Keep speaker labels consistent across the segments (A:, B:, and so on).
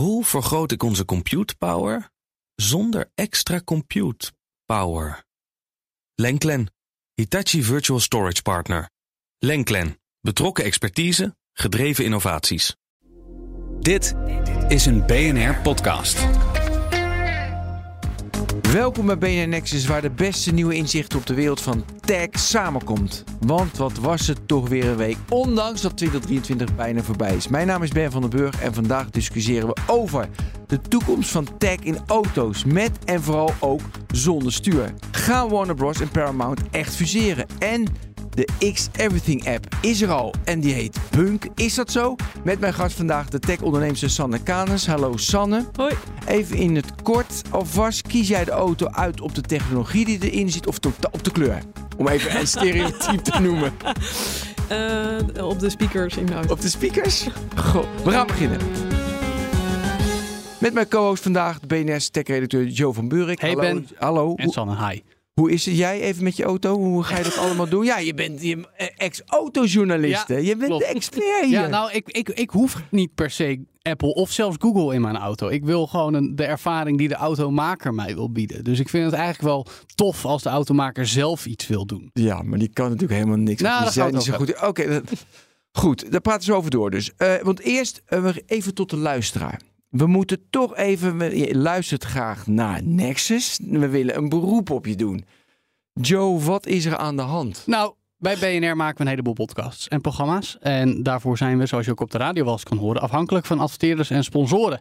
A: Hoe vergroot ik onze compute power zonder extra compute power? Lenklen, Hitachi Virtual Storage Partner. Lenklen, betrokken expertise, gedreven innovaties.
B: Dit is een BNR-podcast.
C: Welkom bij BNR Nexus, waar de beste nieuwe inzichten op de wereld van tech samenkomt. Want wat was het toch weer een week, ondanks dat 2023 bijna voorbij is. Mijn naam is Ben van den Burg en vandaag discussiëren we over de toekomst van tech in auto's, met en vooral ook zonder stuur. Gaan Warner Bros. en Paramount echt fuseren? En de X Everything app is er al en die heet Punk. Is dat zo? Met mijn gast vandaag de tech-onderneemster Sanne Kanes. Hallo Sanne.
D: Hoi.
C: Even in het kort alvast. Kies jij de auto uit op de technologie die erin zit of op de kleur? Om even een stereotype te noemen.
D: Uh, op de speakers in de auto.
C: Op de speakers? Goh, we gaan beginnen. Met mijn co-host vandaag, de BNS tech-redacteur Joe van Buurik.
E: Hey
C: Hallo.
E: Ben.
C: Hallo.
E: En Sanne, hi.
C: Hoe is het jij even met je auto? Hoe ga je dat allemaal doen? Ja, je bent je ex-autojournalist.
E: Ja,
C: je bent
E: klopt.
C: de expert hier.
E: Ja, nou, ik, ik, ik hoef niet per se Apple of zelfs Google in mijn auto. Ik wil gewoon een, de ervaring die de automaker mij wil bieden. Dus ik vind het eigenlijk wel tof als de automaker zelf iets wil doen.
C: Ja, maar die kan natuurlijk helemaal niks.
E: Nou,
C: die zijn niet zo goed. Oké, goed. Daar praten ze over door dus. Eh, want eerst eh, even tot de luisteraar. We moeten toch even... Je luistert graag naar Nexus. We willen een beroep op je doen. Joe, wat is er aan de hand?
E: Nou, bij BNR maken we een heleboel podcasts en programma's. En daarvoor zijn we, zoals je ook op de radio wel kan horen, afhankelijk van adverteerders en sponsoren.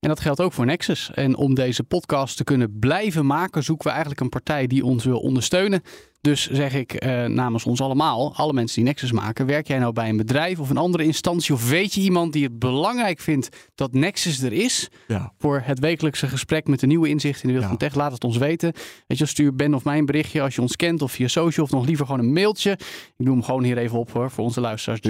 E: En dat geldt ook voor Nexus. En om deze podcast te kunnen blijven maken, zoeken we eigenlijk een partij die ons wil ondersteunen. Dus zeg ik eh, namens ons allemaal, alle mensen die Nexus maken, werk jij nou bij een bedrijf of een andere instantie? Of weet je iemand die het belangrijk vindt dat Nexus er is?
C: Ja.
E: Voor het wekelijkse gesprek met de nieuwe inzichten in de wereld
C: Ja.
E: van tech, laat het ons weten. Weet je, stuur Ben of mij een berichtje als je ons kent of via social of nog liever gewoon een mailtje. Ik doe hem gewoon hier even op hoor, voor onze luisteraars.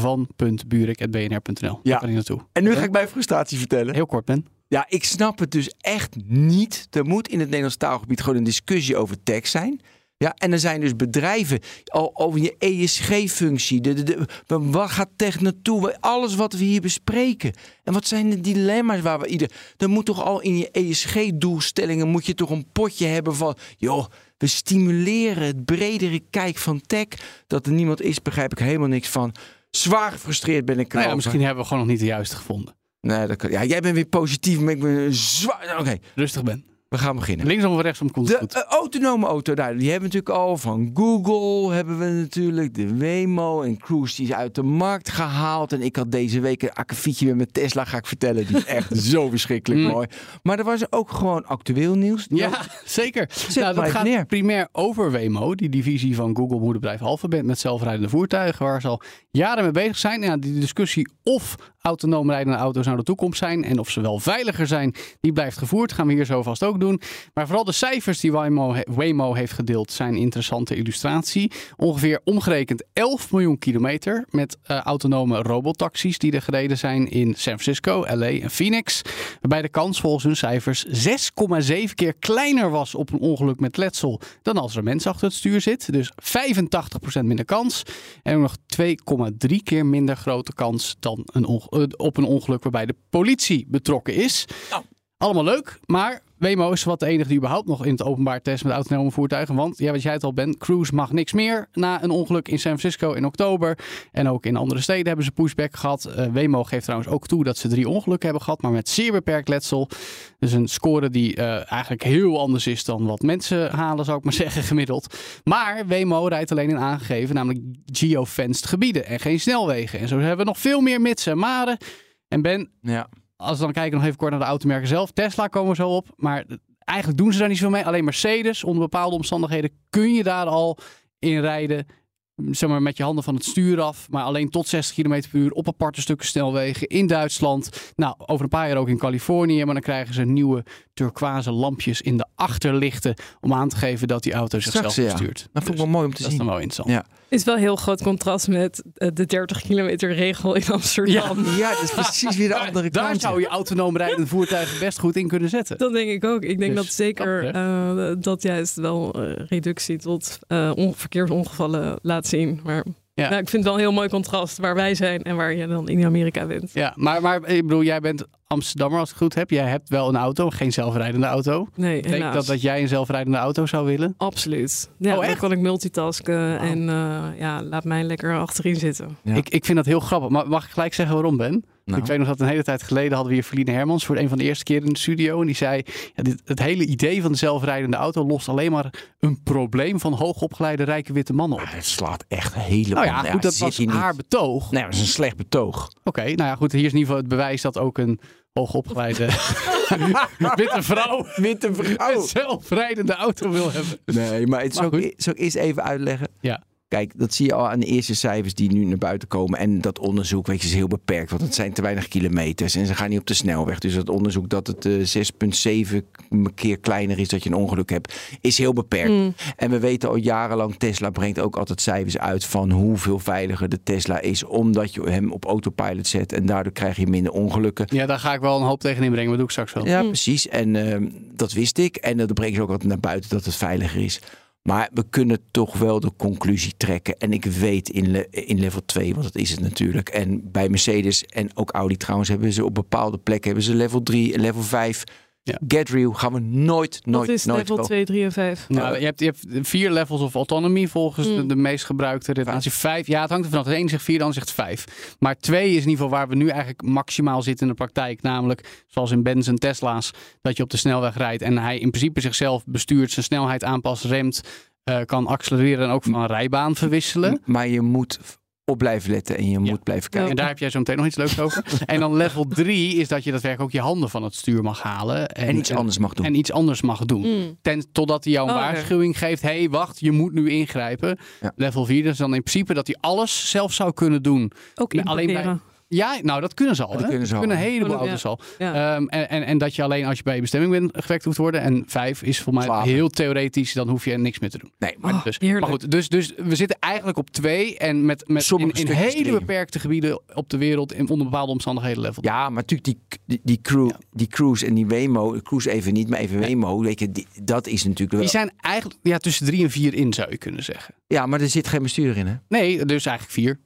C: Joh.
E: joe.van.buurik.bnr.nl.
C: Ja.
E: Kan ik naartoe.
C: En nu ga ik mijn frustratie vertellen.
E: Heel kort, Ben.
C: Ja, ik snap het dus echt niet. Er moet in het Nederlands taalgebied gewoon een discussie over tech zijn. Ja, en er zijn dus bedrijven al over je ESG-functie. De, de, de, wa- waar gaat tech naartoe? Alles wat we hier bespreken. En wat zijn de dilemma's waar we ieder. Er moet toch al in je ESG-doelstellingen moet je toch een potje hebben van. joh, we stimuleren het bredere kijk van tech. Dat er niemand is, begrijp ik helemaal niks van. Zwaar gefrustreerd ben ik
E: Nou ja, misschien hebben we gewoon nog niet de juiste gevonden.
C: Nee, dat kan, ja, jij bent weer positief, maar ik ben zwaar. Oké,
E: Rustig, Ben.
C: We gaan beginnen.
E: Linksom of rechtsom komt het
C: De
E: goed.
C: eh, autonome auto, daar, die hebben we natuurlijk al van Google. Hebben we natuurlijk de Waymo en Cruise die is uit de markt gehaald. En ik had deze week een akkefietje met mijn Tesla, ga ik vertellen. Die is echt zo verschrikkelijk
E: Mm.
C: mooi. Maar er was ook gewoon actueel nieuws.
E: Ja, zeker.
C: maar
E: Nou, dat gaat
C: neer.
E: primair over Waymo, die divisie van Google moederbedrijf Alphabet met zelfrijdende voertuigen, waar ze al jaren mee bezig zijn. Ja, die discussie of autonoom rijdende auto's nou de toekomst zijn en of ze wel veiliger zijn, die blijft gevoerd. Gaan we hier zo vast ook doen. Maar vooral de cijfers die Waymo, Waymo heeft gedeeld zijn interessante illustratie. Ongeveer omgerekend 11 miljoen kilometer met eh, autonome robotaxis die er gereden zijn in San Francisco, LA en Phoenix. Waarbij de kans volgens hun cijfers 6,7 keer kleiner was op een ongeluk met letsel dan als er een mens achter het stuur zit. Dus 85% minder kans. En nog 2,3 keer minder grote kans dan een eh, op een ongeluk waarbij de politie betrokken is. Allemaal leuk, maar Waymo is wat de enige die überhaupt nog in het openbaar test met autonome voertuigen. Want ja, wat jij het al bent, Cruise mag niks meer na een ongeluk in San Francisco in oktober. En ook in andere steden hebben ze pushback gehad. Eh, Waymo geeft trouwens ook toe dat ze drie ongelukken hebben gehad, maar met zeer beperkt letsel. Dus een score die eh, eigenlijk heel anders is dan wat mensen halen, zou ik maar zeggen, gemiddeld. Maar Waymo rijdt alleen in aangegeven, namelijk geofenced gebieden en geen snelwegen. En zo hebben we nog veel meer mitsen en maren. En Ben,
C: Ja.
E: Als we dan kijken nog even kort naar de automerken zelf. Tesla komen we zo op. Maar eigenlijk doen ze daar niet zoveel mee. Alleen Mercedes, onder bepaalde omstandigheden, kun je daar al in rijden. Zeg maar met je handen van het stuur af. Maar alleen tot 60 km per uur op aparte stukken snelwegen in Duitsland. Nou, over een paar jaar ook in Californië. Maar dan krijgen ze nieuwe turquoise lampjes in de achterlichten. Om aan te geven dat die auto zichzelf
C: Straks, ja.
E: bestuurt.
C: Dat vond ik
E: Dus
C: wel mooi om te
E: dat is
C: zien.
E: dan wel interessant.
C: Ja.
D: Is wel een heel groot contrast met eh, de 30 kilometer regel in Amsterdam.
C: Ja, dat is precies weer de andere
E: Daar
C: kant.
E: zou je autonoom rijdende voertuigen best goed in kunnen zetten.
D: Dat denk ik ook. Ik denk
E: Dus
D: dat zeker
E: dat
D: eh, dat juist wel eh, reductie tot eh, on- verkeersongevallen laat zien. Maar
E: Ja.
D: nou, ik vind het wel een heel mooi contrast waar wij zijn en waar je dan in Amerika bent.
E: Ja, maar, maar ik bedoel, jij bent Amsterdammer, als ik het goed heb. Jij hebt wel een auto, geen zelfrijdende auto.
D: Nee, helaas.
E: dat dat jij een zelfrijdende auto zou willen?
D: Absoluut. Ja,
E: Oh,
D: dan
E: echt?
D: kan ik multitasken en eh, ja, laat mij lekker achterin zitten.
C: Ja.
E: Ik, ik vind dat heel grappig. Maar mag ik gelijk zeggen waarom, Ben?
C: Nou.
E: Ik weet nog dat een hele tijd geleden hadden we hier Verline Hermans voor een van de eerste keer in de studio. En die zei, ja, dit, het hele idee van de zelfrijdende auto lost alleen maar een probleem van hoogopgeleide rijke witte mannen op.
C: Ja, het slaat echt helemaal
E: Nou ja, goed, dat
C: zit
E: was
C: niet.
E: haar betoog.
C: Nee, dat is een slecht betoog.
E: Oké, nou ja, goed. Hier is in ieder geval het bewijs dat ook een hoogopgeleide witte vrouw
C: Witte
E: een zelfrijdende auto wil hebben.
C: Nee, maar het
E: Maar
C: zal ik eerst even uitleggen?
E: Ja.
C: Kijk, dat zie je al aan de eerste cijfers die nu naar buiten komen. En dat onderzoek, weet je, is heel beperkt. Want het zijn te weinig kilometers. En ze gaan niet op de snelweg. Dus dat onderzoek dat het eh, 6,7 keer kleiner is dat je een ongeluk hebt, is heel beperkt.
D: Mm.
C: En we weten al jarenlang, Tesla brengt ook altijd cijfers uit van hoeveel veiliger de Tesla is. Omdat je hem op autopilot zet. En daardoor krijg je minder ongelukken.
E: Ja, daar ga ik wel een hoop tegen inbrengen. Maar doe ik straks wel.
C: Ja,
D: Mm.
C: precies. En ehm, dat wist ik. En dat brengen ze ook altijd naar buiten dat het veiliger is. Maar we kunnen toch wel de conclusie trekken. En ik weet in, in level 2, want dat is het natuurlijk. En bij Mercedes en ook Audi trouwens hebben ze op bepaalde plekken hebben ze level 3 en level 5.
E: Ja.
C: Get real gaan we nooit, nooit,
D: Wat is
C: nooit
D: level
C: kopen.
D: 2, 3 en 5?
E: Nou, je, hebt, je hebt vier levels of autonomy volgens de,
D: Mm.
E: de meest gebruikte redenatie. Vijf, ja, het hangt er vanaf. De een zegt vier, de ander zegt vijf. Maar twee is in ieder geval waar we nu eigenlijk maximaal zitten in de praktijk. Namelijk, zoals in Benz en Tesla's, dat je op de snelweg rijdt en hij in principe zichzelf bestuurt, zijn snelheid aanpast, remt, eh, kan accelereren en ook van rijbaan verwisselen.
C: Maar je moet op blijven letten en je moet blijven kijken.
E: En daar heb jij zo meteen nog iets leuks over. en dan level 3 is dat je daadwerkelijk ook je handen van het stuur mag halen. En,
C: En iets anders mag doen.
E: En iets anders mag doen.
D: Mm.
E: Ten, totdat hij jou een
D: Oh,
E: waarschuwing geeft. Hé, hey, wacht, je moet nu ingrijpen.
C: Ja.
E: Level 4 is dan in principe dat hij alles zelf zou kunnen doen.
D: Ook
E: alleen bij-. Ja, nou dat kunnen ze al.
C: Dat kunnen ze al.
E: een heleboel
D: Ja.
E: auto's al.
D: Ja.
E: Ehm, en, en, en dat je alleen als je bij je bestemming bent gewekt hoeft worden. En 5 is voor mij
C: Slapen.
E: heel theoretisch. Dan hoef je niks meer te doen.
C: Nee, maar
D: Oh,
E: Dus,
D: heerlijk.
E: maar goed, dus, dus we zitten eigenlijk op 2. En met, met in,
C: Sommige
E: in hele
C: drie.
E: beperkte gebieden op de wereld. In, onder bepaalde omstandigheden level
C: Ja, maar natuurlijk die, die, die, crew, die cruise en die Waymo, cruise even niet, maar even Waymo, weet je, die- dat is natuurlijk wel...
E: Die zijn eigenlijk ja, tussen 3 en 4 in, zou je kunnen zeggen.
C: Ja, maar er zit geen bestuurder in, hè?
E: Nee, dus eigenlijk 4.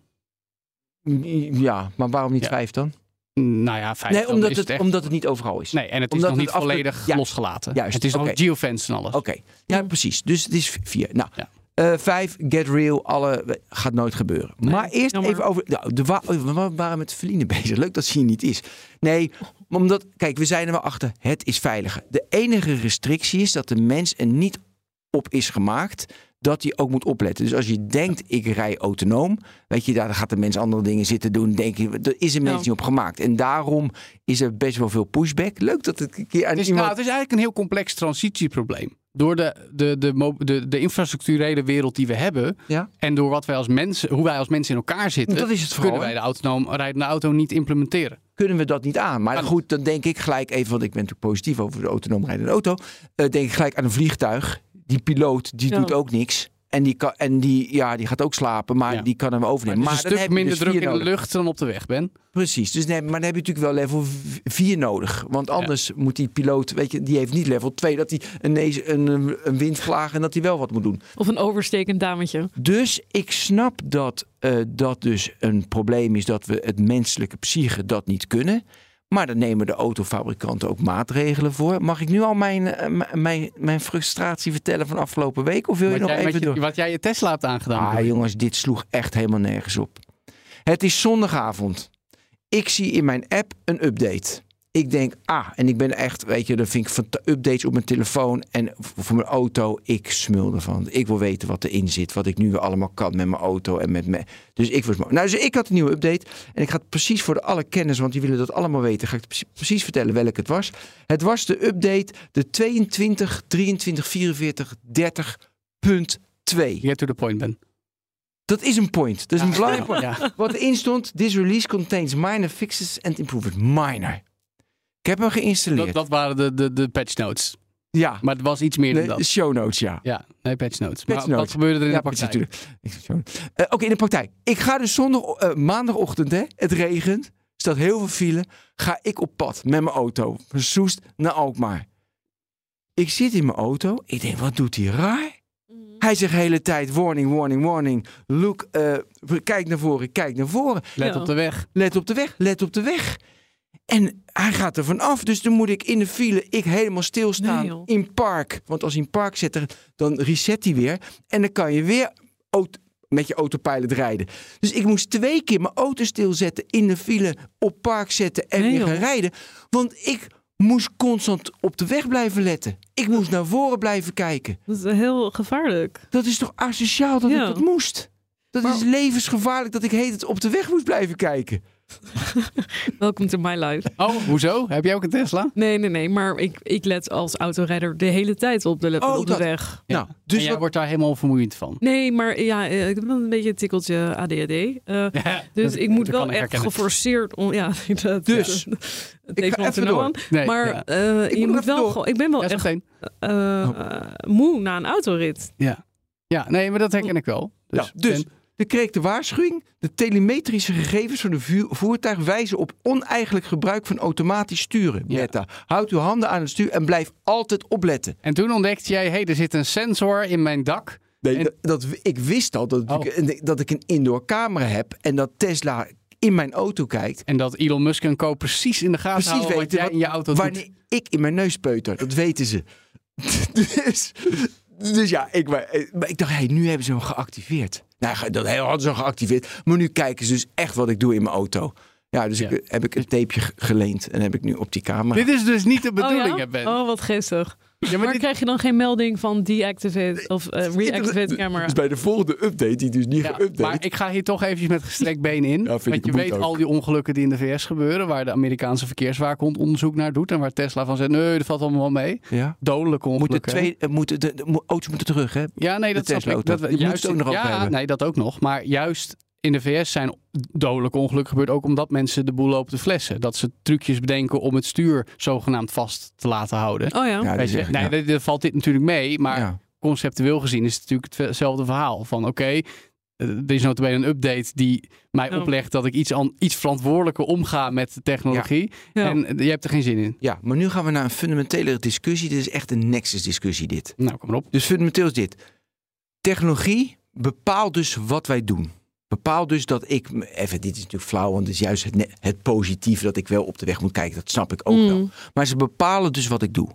C: Ja, maar waarom niet
E: Ja.
C: vijf dan?
E: Nou ja, 5.
C: Nee, omdat het, omdat het niet overal is.
E: Nee, en het
C: Omdat
E: is nog niet volledig
C: Ja,
E: losgelaten.
C: juist,
E: Het is nog
C: oké.
E: geofence en alles.
C: Oké, ja, precies. Dus het is vier. Nou, eh, vijf, get real, alle gaat nooit gebeuren. maar eerst
D: jammer.
C: even over. Nou, de wa- we waren met Verline bezig. Leuk dat ze hier niet is. Nee, omdat, kijk, we zijn er wel achter. Het is veiliger. De enige restrictie is dat de mens er niet op is gemaakt dat hij ook moet opletten. Dus als je denkt, ik rij autonoom, weet je, daar gaat de mens andere dingen zitten doen, denk je, er is een mens
D: Ja.
C: niet op gemaakt. En daarom is er best wel veel pushback. Leuk dat het een keer aan
E: Het is,
C: iemand...
E: nou, het is eigenlijk een heel complex transitieprobleem. Door de, de, de, de, de infrastructurele wereld die we hebben.
C: Ja.
E: En door wat wij als mensen, hoe wij als mensen in elkaar zitten.
C: Dat is het vooral,
E: kunnen wij de autonoom rijdende auto niet implementeren.
C: kunnen we dat niet aan. Maar goed, dan denk ik gelijk even, want ik ben natuurlijk positief over de autonoom rijdende auto. eh, denk ik gelijk aan een vliegtuig. Die piloot, die
D: Ja.
C: doet ook niks. En die, kan, en die, ja, die gaat ook slapen, maar
E: Ja.
C: die kan hem
E: Maar
C: overnemen.
E: het is
C: Maar,
E: een
C: dan
E: stuk minder
C: dus
E: druk in de lucht dan op de weg, Ben.
C: Precies, dus nee, maar dan heb je natuurlijk wel level 4 nodig. Want anders moet die piloot, weet je, die heeft niet level 2. Dat hij ineens een, een, een wind vlaagt en dat hij wel wat moet doen.
D: Of een overstekend dametje.
C: Dus ik snap dat eh, dat dus een probleem is dat we het menselijke psyche dat niet kunnen. Maar daar nemen de autofabrikanten ook maatregelen voor. Mag ik nu al mijn, eh, mijn, mijn frustratie vertellen van afgelopen week? Of wil je nog
E: jij,
C: even
E: je-
C: door?
E: wat jij je Tesla hebt aangedaan.
C: Ah jongens, dit sloeg echt helemaal nergens op. Het is zondagavond. Ik zie in mijn app een update. Ik denk, ah, en ik ben echt, weet je, dan vind ik van updates op mijn telefoon en voor mijn auto, ik smul ervan. Ik wil weten wat erin zit, wat ik nu allemaal kan met mijn auto en met me. Dus ik was, nou, dus ik had een nieuwe update en ik ga het precies voor de alle kenners, want die willen dat allemaal weten, ga ik het precies- vertellen welke het was. Het was de update de 22 23 44 30.2.
E: Get to the point, Ben.
C: Dat is een point. Dat is een belangrijk point.
E: Ja.
C: Wat erin stond, this release contains minor fixes and improvements. Minor. Ik heb hem geïnstalleerd.
E: Dat, dat waren de, de, de patch notes.
C: ja,
E: Maar het was iets meer dan
C: nee,
E: dat.
C: show notes, ja.
E: Ja, nee, patch notes.
C: Patch
E: maar
C: notes.
E: wat gebeurde er in
C: Ja,
E: de praktijk?
C: show- Eh, Oké, in de praktijk. Ik ga dus zondag, eh, maandagochtend, hè, het regent, er staat heel veel file, ga ik op pad met mijn auto van Soest naar Alkmaar. Ik zit in mijn auto, ik denk, wat doet hij raar? Hij zegt de hele tijd, warning, warning, warning. Look, eh, kijk naar voren, kijk naar voren.
E: Let
D: Ja.
E: op de weg.
C: Let op de weg, let op de weg. En hij gaat er vanaf. Dus dan moet ik in de file, ik helemaal stilstaan
D: Nee,
C: in park. Want als hij in park zit, er- dan reset hij weer. En dan kan je weer met je autopilot rijden. Dus ik moest twee keer mijn auto stilzetten, in de file, op park zetten en
D: Nee,
C: weer
D: joh.
C: gaan rijden. Want ik moest constant op de weg blijven letten. Ik moest naar voren blijven kijken.
D: Dat is heel gevaarlijk.
C: Dat is toch asociaal dat
D: Ja.
C: ik dat moest? Dat
D: Maar-
C: is levensgevaarlijk dat ik heet het op de weg moest blijven kijken.
D: Welcome to my life.
E: Oh, hoezo? Heb jij ook een Tesla?
D: Nee, nee, nee. Maar ik, ik let als autorijder de hele tijd op de,
C: Oh,
D: op de weg.
C: Nou,
E: Dus
C: dus
E: en jij
C: wat-
E: wordt daar helemaal vermoeiend van.
D: Nee, maar ja, eh, ik heb wel een beetje een tikkeltje ADHD. eh, dus
E: dat-
D: ik moet wel
E: ik
D: echt
E: herkennen.
D: geforceerd om. Ja, dat,
C: Dus,
D: het
C: ik ga even door.
D: aan.
E: Nee,
D: Maar
E: ja.
D: eh,
C: moet
D: je
C: nog
D: moet
C: even
D: wel
C: door.
D: gewoon. Ik ben wel
E: Ja,
D: echt eh, eh, moe na een autorit.
E: Ja. ja, nee, maar dat herken ik wel. Dus,
C: Ja, dus
E: Ben-
C: dan kreeg ik de waarschuwing. De telemetrische gegevens van de voertuig wijzen op oneigenlijk gebruik van automatisch sturen.
E: Ja.
C: Meta. Houd uw handen aan het stuur en blijf altijd opletten.
E: En toen ontdekte jij, hé, hey, er zit een sensor in mijn dak.
C: Nee,
E: En-
C: dat, dat- ik wist al dat,
E: Oh.
C: ik, dat ik een indoor camera heb en dat Tesla in mijn auto kijkt.
E: En dat Elon Musk en co precies in de gaten
C: Precies
E: houden wat jij
C: wat-
E: in je auto doet.
C: Wanneer ik in mijn neus peuter, dat weten ze. dus, dus ja, ik, maar, maar ik dacht, hey, nu hebben ze hem geactiveerd. Nou, dat hadden ze al geactiveerd. Maar nu kijken ze dus echt wat ik doe in mijn auto. Ja, dus
E: Ja.
C: Ik, heb ik een tapeje ge- geleend en heb ik nu op die camera.
E: Dit is dus niet de bedoeling,
D: oh, ja?
E: hè, Ben.
D: Oh, wat geestig.
E: Ja, maar
D: maar
E: dit-
D: krijg je dan geen melding van deactivate of eh, reactivate camera?
C: Dus bij de volgende update, die dus niet
E: Ja,
C: geüpdate.
E: maar ik ga hier toch eventjes met gestrekt been in.
C: Ja,
E: want je
C: moet
E: weet
C: ook.
E: al die ongelukken die in de VS gebeuren, waar de Amerikaanse verkeerswaakhond onderzoek naar doet en waar Tesla van zegt, nee, dat valt allemaal wel mee.
C: ja.
E: Dodelijke ongelukken. hè?
C: twee, eh, moeten de, auto's moeten terug, hè?
E: Ja, nee, dat
C: de
E: snap ik. Dat, juist,
C: het ook nog
E: ja,
C: hebben.
E: nee, dat ook nog. Maar juist in de VS zijn dodelijke ongelukken gebeurd ook omdat mensen de boel lopen te flessen. Dat ze trucjes bedenken om het stuur zogenaamd vast te laten houden.
D: Oh ja.
C: Ja,
E: Weet je, nee,
C: ja.
E: daar- valt dit natuurlijk mee, maar
C: Ja.
E: conceptueel gezien is het natuurlijk hetzelfde verhaal. Van oké, eh, er is notabene een update die mij
D: Ja.
E: oplegt dat ik iets, aan, iets verantwoordelijker omga met de technologie.
D: Ja.
E: En eh, je hebt er geen zin in.
C: ja, maar nu gaan we naar een fundamentele discussie. Dit is echt een nexus discussie, dit.
E: Nou, kom maar op.
C: Dus fundamenteel is dit. Technologie bepaalt dus wat wij doen. Bepaalt dus dat ik... Even, dit is natuurlijk flauw, want het is juist het, het positieve dat ik wel op de weg moet kijken. Dat snap ik ook
D: Mm.
C: wel. Maar ze bepalen dus wat ik doe.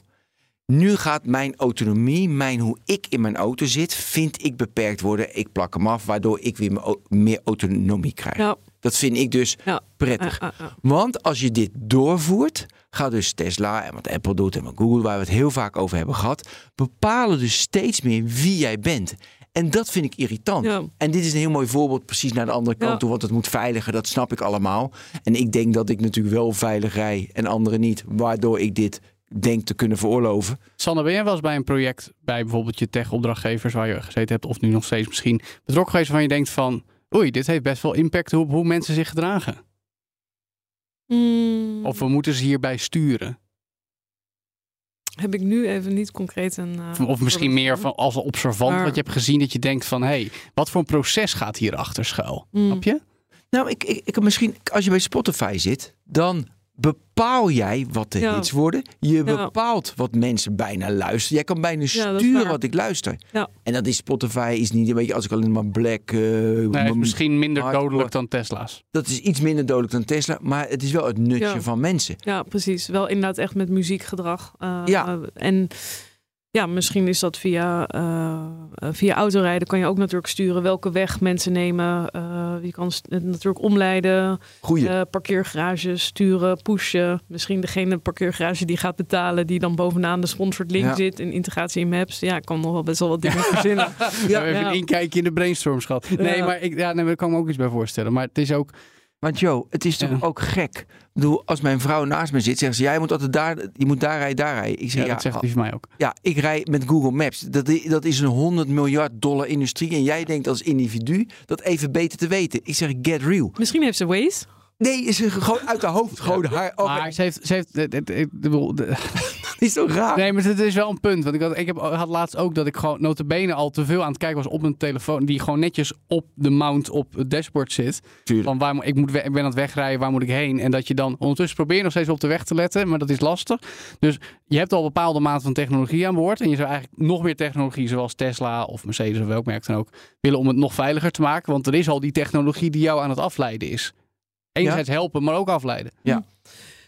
C: Nu gaat mijn autonomie, mijn, hoe ik in mijn auto zit, vind ik beperkt worden. Ik plak hem af, waardoor ik weer me- meer autonomie krijg.
D: Ja.
C: Dat vind ik dus
D: Ja.
C: prettig. Want als je dit doorvoert, gaat dus Tesla en wat Apple doet en wat Google, waar we het heel vaak over hebben gehad, bepalen dus steeds meer wie jij bent. En dat vind ik irritant.
D: Ja.
C: En dit is een heel mooi voorbeeld precies naar de andere kant
D: Ja.
C: toe, want het moet veiliger, dat snap ik allemaal. En ik denk dat ik natuurlijk wel veilig rij en anderen niet, waardoor ik dit denk te kunnen veroorloven.
E: Sander, ben jij wel eens bij een project, bij bijvoorbeeld je tech-opdrachtgevers waar je gezeten hebt, of nu nog steeds misschien, betrokken geweest waarvan je denkt van, oei, dit heeft best wel impact op hoe mensen zich gedragen.
D: Mm,
E: Of we moeten ze hierbij sturen.
D: Heb ik nu even niet concreet een. eh,
E: Of, misschien meer van als observant,
D: Maar-
E: wat je hebt gezien dat je denkt van, hé, hey, wat voor een proces gaat hierachter schuil?
D: Mm.
E: Snap je?
C: Nou, ik, ik, ik misschien, als je bij Spotify zit, dan bepaal jij wat de
D: Ja.
C: hits worden. Je
D: Ja.
C: bepaalt wat mensen bijna luisteren. Jij kan bijna sturen wat ik luister.
D: Ja.
C: En dat is Spotify is niet, weet je, als ik alleen maar black. eh,
E: Nee, misschien minder dodelijk dan Tesla's.
C: Dat is iets minder dodelijk dan Tesla, maar het is wel het nutje
D: Ja.
C: van mensen.
D: Ja, precies. Wel inderdaad echt met muziekgedrag. Eh,
C: Ja.
D: eh, en ja, misschien is dat via, eh, eh, via autorijden kan je ook natuurlijk sturen welke weg mensen nemen. Eh, je kan natuurlijk omleiden,
C: Goeie.
D: parkeergarages sturen, pushen. Misschien degene parkeergarage die gaat betalen, die dan bovenaan de sponsored link
C: Ja.
D: zit in integratie in Maps. Ja, ik kan nog wel best wel wat dingen verzinnen.
E: Ja, even een inkijkje in de brainstorms gehad. Nee,
D: Ja.
E: maar ik, ja, nee, daar kan ik me ook iets bij voorstellen. Maar het is ook,
C: Want Joe, het is toch
E: Ja.
C: ook gek. Ik bedoel, als mijn vrouw naast me zit, zegt ze: Jij moet altijd daar, je moet daar rijden, daar rijden. Ik zeg:
E: ja,
C: Ja,
E: dat zegt hij van mij ook.
C: ja, ik rij met Google Maps. Dat, dat is een 100 miljard dollar industrie. En jij denkt als individu dat even beter te weten. Ik zeg: Get real.
D: Misschien heeft ze Waze.
C: Nee, is er gewoon uit de hoofd. Gewoon haar. Oh,
E: Maar ze heeft, ze heeft het, het- het- de-
C: is toch raar?
E: nee, maar het is wel een punt. Want ik had, ik heb, had laatst ook dat ik gewoon notabene al te veel aan het kijken was op mijn telefoon. Die gewoon netjes op de mount op het dashboard zit.
C: Tuurlijk.
E: Van waar, moet- ik, moet, ik ben aan het wegrijden, waar moet ik heen? En dat je dan ondertussen probeer je nog steeds op de weg te letten. Maar dat is lastig. Dus je hebt al een bepaalde mate van technologie aan boord. En je zou eigenlijk nog meer technologie zoals Tesla of Mercedes of welk merk dan ook willen om het nog veiliger te maken. Want er is al die technologie die jou aan het afleiden is. Enerzijds helpen, maar ook afleiden.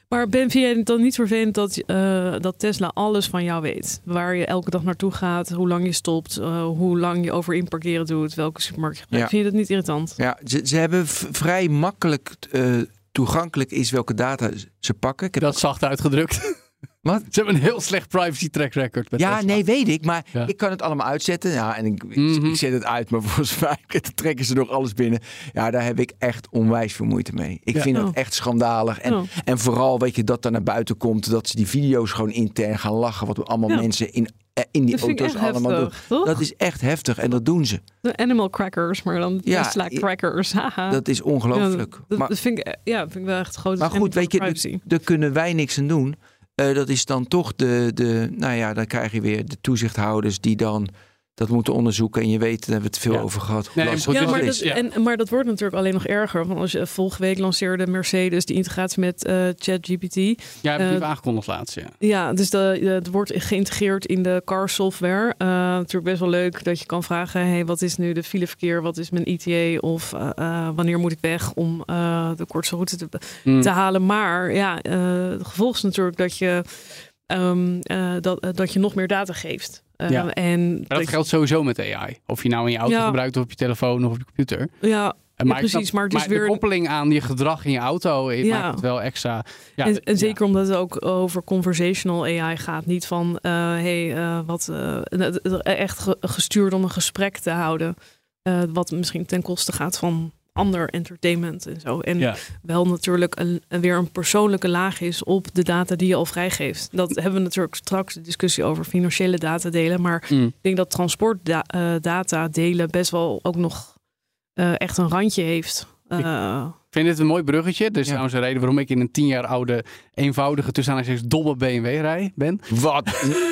D: Maar Ben, vind jij het dan niet vervelend dat, eh, dat Tesla alles van jou weet? Waar je elke dag naartoe gaat, hoe lang je stopt, uh, hoe lang je over inparkeren doet, welke supermarkt je gebruikt.
C: Ja.
D: Vind je dat niet irritant?
C: Ja, ze, ze hebben vrij makkelijk eh, toegankelijk is welke data ze pakken. Ik heb
E: Dat zacht uitgedrukt.
C: Wat?
E: Ze hebben een heel slecht privacy track record. Met
C: Ja,
E: Tesla.
C: nee, weet ik. Maar
E: Ja.
C: ik kan het allemaal uitzetten. Ja, en ik, ik-
E: Mhm.
C: ik zet het uit, maar volgens mij trekken ze nog alles binnen. Ja, daar heb ik echt onwijs veel moeite mee. Ik
E: Ja.
C: vind dat
D: Oh.
C: echt schandalig. En,
D: Oh.
C: en vooral, weet je, dat er naar buiten komt, dat ze die video's gewoon intern gaan lachen. Wat allemaal
D: Ja.
C: mensen in, eh, in die
D: Dat
C: auto's allemaal doen.
D: toch?
C: Dat is echt heftig en dat doen ze.
D: De animal crackers, maar dan
C: Ja,
D: Tesla crackers. haha.
C: Dat is ongelooflijk.
D: Ja, dat,
C: maar,
D: dat vind ik, ja, vind ik wel echt groot.
C: maar goed, weet je, daar kunnen wij niks aan doen. Eh, dat is dan toch de, de, nou ja, dan krijg je weer de toezichthouders die dan dat moeten onderzoeken. En je weet, daar hebben we het veel
E: Ja.
C: over gehad. Hoe
E: Nee,
D: Ja
C: het
D: maar,
C: is.
D: dat,
E: Ja.
D: en, maar dat wordt natuurlijk alleen nog erger. Want als je vorige week lanceerde Mercedes die integratie met eh, ChatGPT.
E: Ja, heb je
D: Eh,
E: aangekondigd laatst, ja.
D: Ja, dus de, het wordt geïntegreerd in de car software. Eh, natuurlijk best wel leuk dat je kan vragen: hey, wat is nu de fileverkeer? Wat is mijn ETA? Of eh, eh, wanneer moet ik weg om eh, de kortste route te,
E: Mm.
D: te halen? Maar ja, eh het gevolg is natuurlijk dat je, ehm, eh, dat, eh, dat je nog meer data geeft. Eh,
E: Ja.
D: En
E: Maar dat geldt sowieso met AI. Of je nou in je auto
D: Ja.
E: gebruikt of op je telefoon of op je computer.
D: ja, Ja, precies, maar het is
E: de
D: weer een-
E: koppeling aan je gedrag in je auto eh,
D: Ja.
E: maakt het wel extra. Ja,
D: en, zeker omdat het ook over conversational AI gaat. Niet van, eh, hey, wat echt ge- gestuurd om een gesprek te houden. Wat misschien ten koste gaat van ander entertainment en zo. En
E: Ja.
D: wel natuurlijk een, weer een persoonlijke laag is op de data die je al vrijgeeft. Dat hebben we natuurlijk straks de discussie over financiële data delen. Maar
E: Mm.
D: ik denk dat transportdata delen best wel ook nog eh, echt een randje heeft. Eh,
E: Ik vind dit een mooi bruggetje. Dus
C: Ja.
E: trouwens een reden waarom ik in een tien jaar oude, eenvoudige, tussen aanhalingstekens domme BMW rij ben.
C: Wat?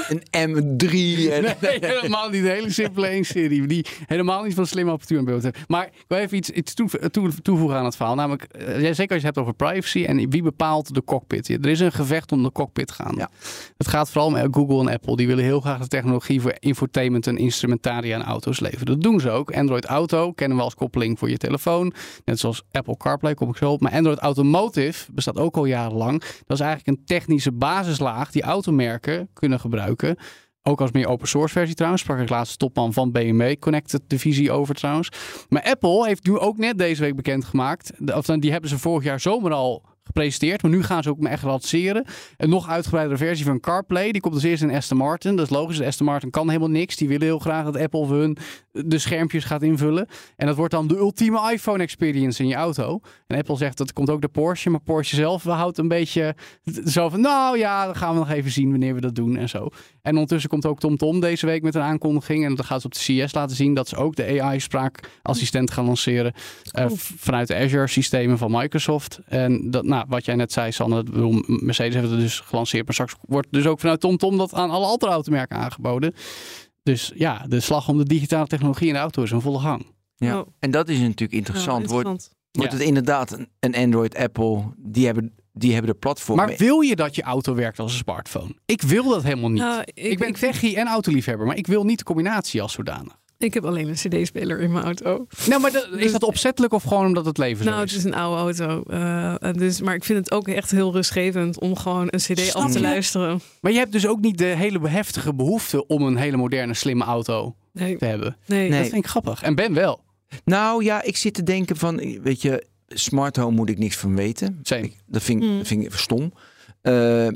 C: Een, een M3. En...
E: Nee, helemaal niet. Een hele simpele 1-serie. Die helemaal niet van slimme apparatuur in beeld heeft. Maar ik wil even iets, iets toe- toe- toevoegen aan het verhaal. Namelijk, eh, zeker als je het hebt over privacy en wie bepaalt de cockpit. Er is een gevecht om de cockpit gaan.
C: Ja.
E: Het gaat vooral om Google en Apple. Die willen heel graag de technologie voor infotainment en instrumentaria aan auto's leveren. Dat doen ze ook. Android Auto kennen we als koppeling voor je telefoon. Net zoals Apple CarPlay, kom ik zo op. Maar Android Automotive bestaat ook al jarenlang. Dat is eigenlijk een technische basislaag die automerken kunnen gebruiken. Ook als meer open source versie trouwens. Sprak ik laatst topman van BMW Connected divisie over trouwens. Maar Apple heeft nu ook net deze week bekendgemaakt. Of die hebben ze vorig jaar zomer al gepresenteerd. Maar nu gaan ze ook me echt lanceren. Een nog uitgebreidere versie van CarPlay. Die komt als eerst in Aston Martin. Dat is logisch. De Aston Martin kan helemaal niks. Die willen heel graag dat Apple voor hun de schermpjes gaat invullen. En dat wordt dan de ultieme iPhone experience in je auto. En Apple zegt dat komt ook de Porsche. Maar Porsche zelf houdt een beetje zo van... Nou ja, dan gaan we nog even zien wanneer we dat doen en zo. En ondertussen komt ook TomTom deze week met een aankondiging. En dat gaat ze op de CS laten zien dat ze ook de AI-spraakassistent gaan lanceren. eh, vanuit de Azure-systemen van Microsoft. En dat, nou, wat jij net zei, Sanne, ik bedoel, Mercedes heeft het dus gelanceerd. Maar straks wordt dus ook vanuit TomTom dat aan alle andere automerken aangeboden. Dus ja, de slag om de digitale technologie in de auto is in volle gang.
C: Ja.
D: Oh.
C: En dat is natuurlijk
D: ja,
C: interessant. Wordt, wordt
E: Ja.
C: het inderdaad een, een Android, Apple, die hebben, die hebben de platform.
E: Maar wil je dat je auto werkt als een smartphone? Ik wil dat helemaal niet.
D: Nou,
E: ik, ben techie en autoliefhebber, maar ik wil niet de combinatie als zodanig.
D: Ik heb alleen een cd-speler in mijn auto.
E: Nou, maar dat- is dat opzettelijk of gewoon omdat het leven
D: Nou,
E: zo
D: het
E: is?
D: is een oude auto. eh, en dus, maar ik vind het ook echt heel rustgevend om gewoon een cd
E: Snap
D: af te
E: je?
D: luisteren.
E: Maar je hebt dus ook niet de hele heftige behoefte om een hele moderne, slimme auto
D: Nee,
E: te hebben.
D: nee.
C: Nee.
E: Dat vind ik grappig. En Ben wel.
C: Nou ja, ik zit te denken van, weet je, smart home moet ik niks van weten. Dat vind, ik- dat vind ik stom. Eh,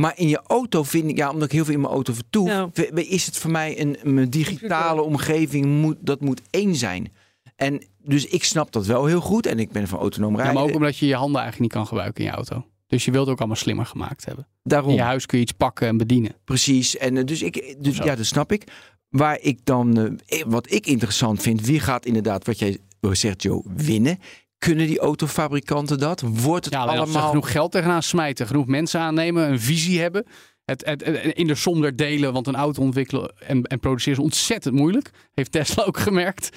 C: maar in je auto vind ik, ja, omdat ik heel veel in mijn auto vertoef,
D: Ja.
C: is het voor mij een, mijn digitale omgeving, moet, dat moet één zijn. En dus ik snap dat wel heel goed en ik ben van autonoom
E: Ja,
C: rijden.
E: maar ook omdat je je handen eigenlijk niet kan gebruiken in je auto. Dus je wilt het ook allemaal slimmer gemaakt hebben.
C: Daarom.
E: In je huis kun je iets pakken en bedienen.
C: Precies. En eh, dus ik, dus
E: Zo.
C: ja, dat snap ik. Waar ik dan, eh, wat ik interessant vind, wie gaat inderdaad, wat jij zegt, Joe, winnen? Kunnen die autofabrikanten dat? Wordt het
E: Ja,
C: allemaal?
E: genoeg geld tegenaan smijten, genoeg mensen aannemen, een visie hebben. Het, het, het- in de som der delen, want een auto ontwikkelen en, en produceren is ontzettend moeilijk. Heeft Tesla ook gemerkt.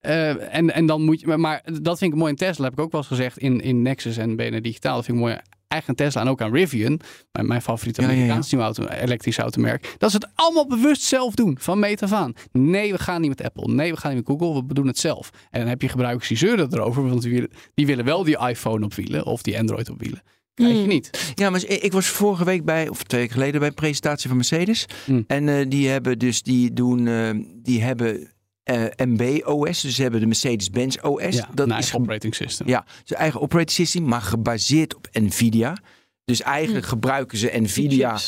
E: Eh, en, en dan moet je, maar, maar dat vind ik mooi in Tesla, heb ik ook wel eens gezegd in, in Nexus en BNR Digitaal. Dat vind ik mooi eigen Tesla en ook aan Rivian, mijn, mijn favoriete
C: Ja, ja, ja.
E: Amerikaanse nieuwe auto, elektrische automerk. Dat ze het allemaal bewust zelf doen, van meet af aan. Nee, we gaan niet met Apple. Nee, we gaan niet met Google. We doen het zelf. En dan heb je gebruikers die zeuren erover, want die willen, die willen wel die iPhone op wielen of die Android op wielen. Krijg je
D: Mm.
E: niet.
C: Ja, maar ik ik was vorige week bij, of twee weken geleden, bij een presentatie van Mercedes.
E: Hmm.
C: En eh, die hebben dus, die doen, eh, die hebben eh, MB-OS, dus ze hebben de Mercedes-Benz OS.
E: Ja,
C: dat
E: een
C: is
E: operating system.
C: ja, zijn eigen operating system, maar gebaseerd op Nvidia. Dus eigenlijk
D: Hmm.
C: gebruiken ze Nvidia.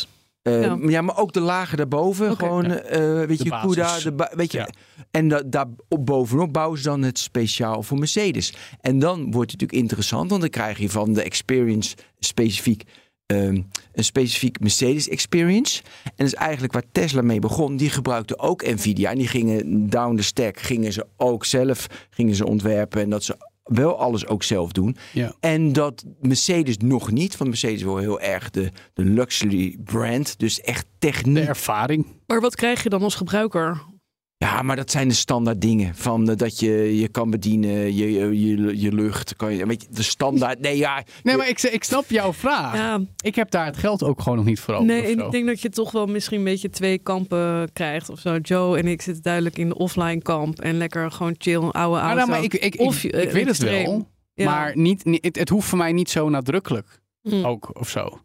C: Eh,
D: Ja.
C: ja. maar ook de lagen daarboven. Gewoon,
E: Ja.
C: eh, weet
E: De
C: je,
E: basis.
C: CUDA. De weet je,
E: Ja.
C: En da, daar op bovenop bouwen ze dan het speciaal voor Mercedes. En dan wordt het natuurlijk interessant, want dan krijg je van de experience specifiek ehm, een specifiek Mercedes experience. En dat is eigenlijk waar Tesla mee begon. Die gebruikte ook Nvidia en die gingen down the stack, gingen ze ook zelf gingen ze ontwerpen en dat ze wel alles ook zelf doen.
E: Ja.
C: En dat Mercedes nog niet, want Mercedes wil heel erg de, de luxury brand, dus echt
E: De
C: techniek.
E: ervaring.
D: Maar wat krijg je dan als gebruiker?
C: Ja, maar dat zijn de standaard dingen. Van eh, dat je je kan bedienen, je, je, je, je lucht. Kan je, weet je, de standaard. Nee, ja.
E: Nee,
C: je-
E: maar ik, ik snap jouw vraag.
D: Ja,
E: Ik heb daar het geld ook gewoon nog niet voor over.
D: nee,
E: of
D: ik denk dat je toch wel misschien een beetje twee kampen krijgt of zo. Joe en ik zitten duidelijk in de offline kamp en lekker gewoon chill, oude
E: Maar,
D: auto.
E: nou, maar ik, ik, ik,
D: Of,
E: ik,
D: eh,
E: weet het wel.
D: Ja.
E: Maar niet, niet, het, het hoeft voor mij niet zo nadrukkelijk
D: Hm.
E: ook of zo.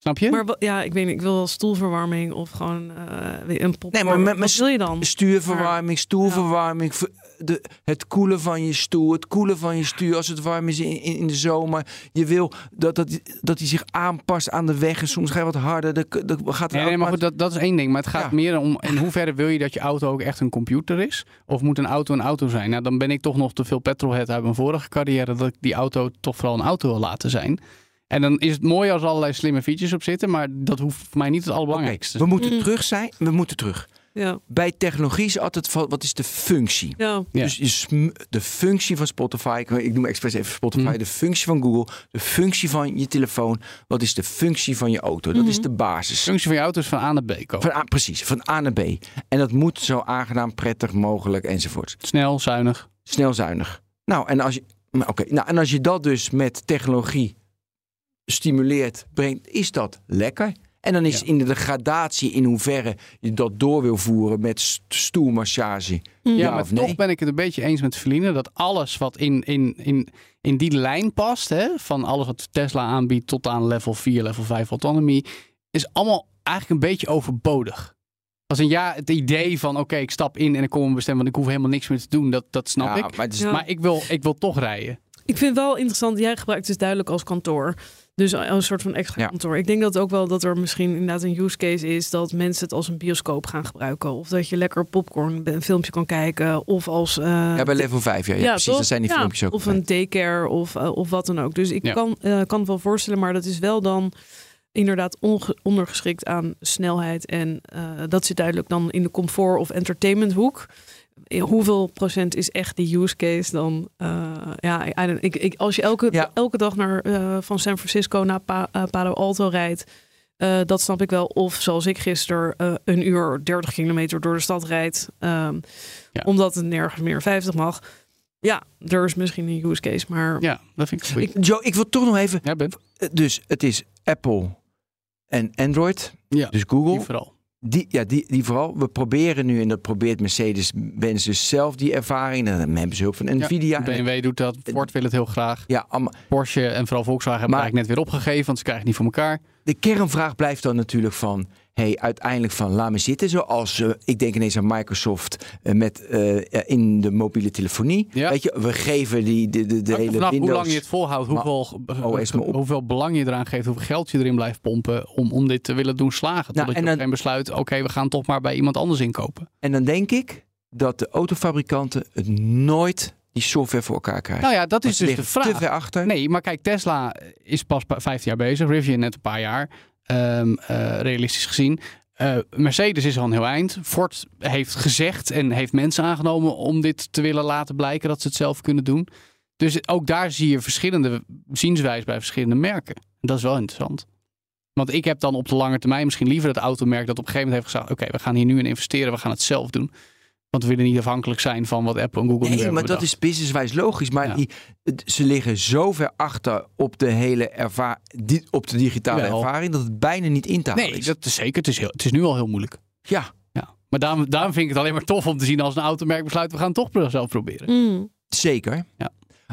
E: Snap je?
D: Maar ja, ik weet niet, ik wil wel stoelverwarming of gewoon eh, een pop.
C: Nee, maar met-
D: wat wil je dan?
C: Stuurverwarming, stoelverwarming. ver- De, het koelen van je stoel, het koelen van je stuur als het warm is in, in, in de zomer. Je wil dat, dat, dat hij zich aanpast aan de weg. En soms ga je wat harder. Dat, dat gaat
E: Nee, nee, maar goed, dat, dat is één ding. Maar het gaat
C: Ja.
E: meer om in hoeverre wil je dat je auto ook echt een computer is? Of moet een auto een auto zijn? Nou, dan ben ik toch nog te veel petrolhead uit mijn vorige carrière dat ik die auto toch vooral een auto wil laten zijn. En dan is het mooi als er allerlei slimme features op zitten, maar dat hoeft voor mij niet het allerbelangrijkste.
C: we moeten
D: Mm.
C: terug zijn. We moeten terug.
D: Ja,
C: Bij technologie is altijd van, wat is de functie?
D: ja.
E: Ja.
C: Dus de functie van Spotify, ik- noem expres even Spotify,
E: Mhm.
C: de functie van Google, de functie van je telefoon. Wat is de functie van je auto? Dat is
D: Mhm.
C: de
E: De
C: basis.
E: functie van je auto is van A naar B komen.
C: Van A, precies, van A naar B. En dat moet zo aangenaam, prettig mogelijk enzovoort.
E: Snel, zuinig.
C: Snel, zuinig. Nou, en als je, nou, oké, nou, en als je dat dus met technologie stimuleert, brengt, is dat lekker. En dan is
E: Ja.
C: in de gradatie in hoeverre je dat door wil voeren met st- stoelmassage.
E: Ja,
C: Ja
E: maar
C: of nee?
E: toch ben ik het een beetje eens met Feline dat alles wat in, in, in, in die lijn past, hè, van alles wat Tesla aanbiedt tot aan level 4, level 5 autonomy, is allemaal eigenlijk een beetje overbodig. Als een ja, het idee van oké, ik stap in en ik kom een bestemming, want ik hoef helemaal niks meer te doen, dat, dat snap
C: Ja,
E: ik.
C: maar het is,
D: Ja.
E: Maar ik wil, ik wil toch rijden.
D: Ik vind het wel interessant, jij gebruikt het dus duidelijk als kantoor. Dus een soort van extra
C: Ja.
D: kantoor. Ik denk dat ook wel dat er misschien inderdaad een use case is dat mensen het als een bioscoop gaan gebruiken. Of dat je lekker popcorn een filmpje kan kijken. Of als. eh,
C: ja, bij level 5, ja, ja, precies. Dat zijn die filmpjes ook.
D: Of een daycare of, eh, of wat dan ook. Dus ik kan, eh, kan het wel voorstellen, maar dat is wel dan inderdaad ondergeschikt aan snelheid. En dat zit duidelijk dan in de comfort of entertainment hoek. Hoeveel procent is echt die use case dan? Eh, ja, ik, ik, als je elke,
C: Ja.
D: elke dag naar, eh, van San Francisco naar Pa- eh, Palo Alto rijdt, eh, dat snap ik wel. Of zoals ik gisteren eh, een uur 30 kilometer door de stad rijd, ehm,
E: Ja.
D: omdat het nergens meer 50 mag. Ja, er is misschien een use case, maar
E: Ja, dat vind ik goed.
C: Ik, Joe, ik wil toch nog even.
E: Ja, Ben?
C: Dus het is Apple en Android.
E: Ja,
C: Dus Google.
E: die vooral.
C: Die, ja, die, die vooral. We proberen nu, en dat probeert Mercedes-Benz dus zelf die ervaring. Dan hebben ze hulp van Nvidia.
E: BMW doet dat, Ford wil het heel graag.
C: Ja, allemaal.
E: Porsche en vooral Volkswagen hebben
C: Maar-
E: eigenlijk net weer opgegeven, want ze krijgen het niet voor elkaar.
C: De kernvraag blijft dan natuurlijk van... Hey, uiteindelijk van laat me zitten. Zoals, eh, ik denk ineens aan Microsoft eh, met, eh, in de mobiele telefonie.
E: Ja.
C: Weet je, we geven die, de, de, de hele
E: vanaf
C: Windows...
E: hoe lang je het volhoudt, hoeveel, hoeveel belang je eraan geeft, hoeveel geld je erin blijft pompen om, om dit te willen doen slagen. Totdat
C: Nou, en
E: je
C: dan-
E: een besluit, oké, we gaan toch maar bij iemand anders inkopen.
C: En dan denk ik dat de autofabrikanten het nooit die software voor elkaar krijgen.
E: Nou ja, dat is dus de
C: liggen te
E: vraag.
C: ver achter.
E: Nee, maar kijk, Tesla is pas pa- 15 jaar bezig, Rivian net een paar jaar, ehm, eh, realistisch gezien. Eh, Mercedes is al een heel eind. Ford heeft gezegd en heeft mensen aangenomen om dit te willen laten blijken dat ze het zelf kunnen doen. Dus ook daar zie je verschillende zienswijzen bij verschillende merken. Dat is wel interessant. Want ik heb dan op de lange termijn misschien liever het automerk dat op een gegeven moment heeft gezegd: Oké, we gaan hier nu in investeren, we gaan het zelf doen. Want we willen niet afhankelijk zijn van wat Apple en Google nu
C: Nee, maar dat is businesswijs logisch. Maar
E: Ja.
C: die, het- ze liggen zo ver achter op de hele op de digitale
E: Wel.
C: ervaring dat het bijna niet in te halen
E: Nee,
C: is.
E: dat is zeker. Het is, heel, het is nu al heel moeilijk.
C: Ja,
E: Ja. Maar daarom, daarom vind ik het alleen maar tof om te zien als een automerk besluit, we gaan het toch zelf proberen.
D: Mm.
C: zeker.
E: Ja.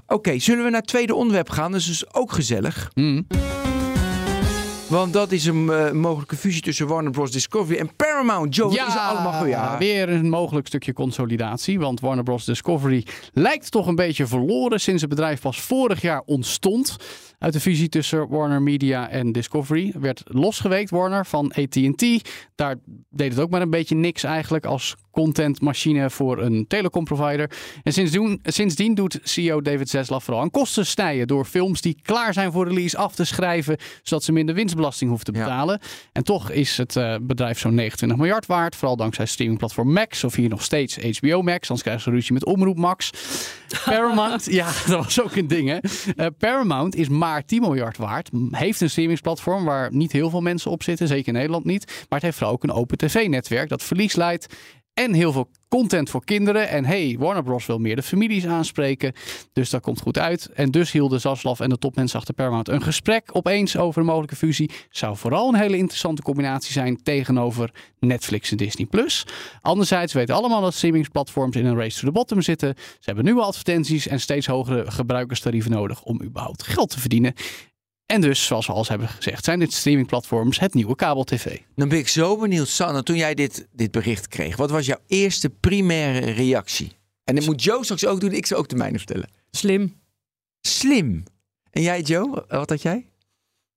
C: Oké, zullen we naar het tweede onderwerp gaan? Dat is dus ook gezellig.
E: Hmm.
C: Want dat is een eh, mogelijke fusie tussen Warner Bros. Discovery en Paramount. Joe, ja, is allemaal goed. Ja.
E: weer een mogelijk stukje consolidatie. Want Warner Bros. Discovery lijkt toch een beetje verloren sinds het bedrijf pas vorig jaar ontstond. Uit de fusie tussen Warner Media en Discovery werd losgeweekt Warner van AT&T. Daar deed het ook maar een beetje niks eigenlijk als contentmachine voor een telecomprovider. En sindsdien, sindsdien doet CEO David Zaslav vooral aan kosten snijden door films die klaar zijn voor release af te schrijven, zodat ze minder winstbelasting hoeven te betalen. En toch is het uh, bedrijf zo'n 29 miljard waard, vooral dankzij streamingplatform Max of hier nog steeds HBO Max, anders krijgen ze ruzie met Omroep Max. Paramount, ja, dat was ook een ding hè. Uh, Paramount is maar 10 miljard waard, heeft een streamingsplatform waar niet heel veel mensen op zitten, zeker in Nederland niet, maar het heeft vooral ook een open tv-netwerk dat verlies leidt en heel veel content voor kinderen. En hey, Warner Bros. wil meer de families aanspreken. Dus dat komt goed uit. En dus hielden Zaslav en de topmensen achter Paramount een gesprek opeens over een mogelijke fusie. Zou vooral een hele interessante combinatie zijn tegenover Netflix en Disney+. Anderzijds weten allemaal dat streamingsplatforms in een race to the bottom zitten. Ze hebben nieuwe advertenties en steeds hogere gebruikerstarieven nodig om überhaupt geld te verdienen. En dus, zoals we al hebben gezegd, zijn dit streamingplatforms het nieuwe kabel-tv.
C: Dan ben ik zo benieuwd, Sanne, toen jij dit, dit bericht kreeg. Wat was jouw eerste primaire reactie? En dat moet Joe straks ook doen, ik zou ook de mijne vertellen.
D: Slim.
C: Slim. En jij, Joe, wat had jij?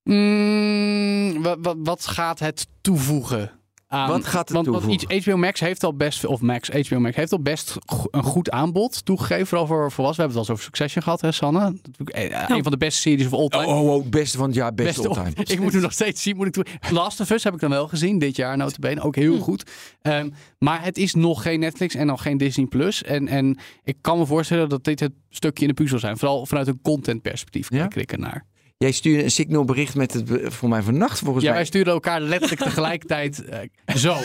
E: Mm, wat, wat, wat gaat het toevoegen? Aan,
C: Wat gaat het
E: want,
C: toevoegen?
E: want HBO Max heeft al best, of Max, HBO Max heeft al best een goed aanbod toegegeven, vooral voor volwassenen. We hebben het al eens over Succession gehad, hè, Sanne? Natuurlijk, eh, Een van de beste series of all time.
C: Oh, oh, oh, beste van het jaar, beste,
E: Beste
C: all time.
E: Ik moet hem nog steeds zien. Moet ik. Last of Us heb ik dan wel gezien dit jaar, notabene. Ook heel goed. Ehm, maar het is nog geen Netflix en nog geen Disney+. Plus. En, en ik kan me voorstellen dat dit het stukje in de puzzel zijn. Vooral vanuit een contentperspectief
C: Ja?
E: kijk ik ernaar.
C: Jij stuurde een signal bericht met het, voor mij vannacht volgens
E: Ja,
C: mij.
E: wij sturen elkaar letterlijk tegelijkertijd eh, zo.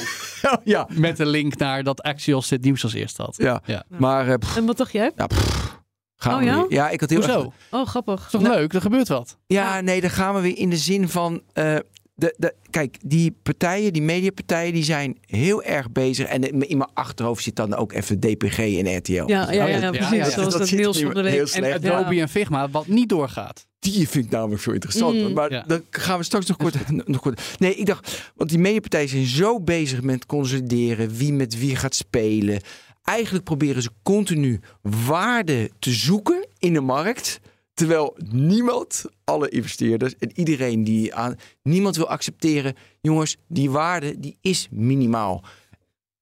C: ja,
E: Met een link naar dat Axios dit nieuws als eerst had.
C: ja.
E: Ja.
C: Maar eh, pff,
D: En wat dacht jij?
C: ja, pff, gaan
D: Oh,
C: we
D: ja?
C: weer. Ja, ik had heel erg-
E: Hoezo?
D: Oh, grappig.
E: Is toch leuk? Er gebeurt wat.
C: Ja, nee, dan gaan we weer in de zin van. eh, de, de, kijk, die partijen, die mediapartijen, die zijn heel erg bezig. En in mijn achterhoofd zit dan ook even DPG en RTL.
D: Ja, ja, ja,
E: ja, ja,
D: precies.
E: ja.
D: Zoals
C: Dat
D: Niels van de week.
C: heel
E: En. Adobe en Figma, wat niet doorgaat.
C: Die vind ik namelijk zo interessant.
D: Mm.
C: Maar
E: Ja.
C: dan gaan we straks nog kort, nog kort. Nee, ik dacht, want die mediapartijen zijn zo bezig met consolideren, wie met wie gaat spelen. Eigenlijk proberen ze continu waarde te zoeken in de markt. Terwijl niemand, alle investeerders en iedereen die aan. Niemand wil accepteren. Jongens, die waarde die is minimaal.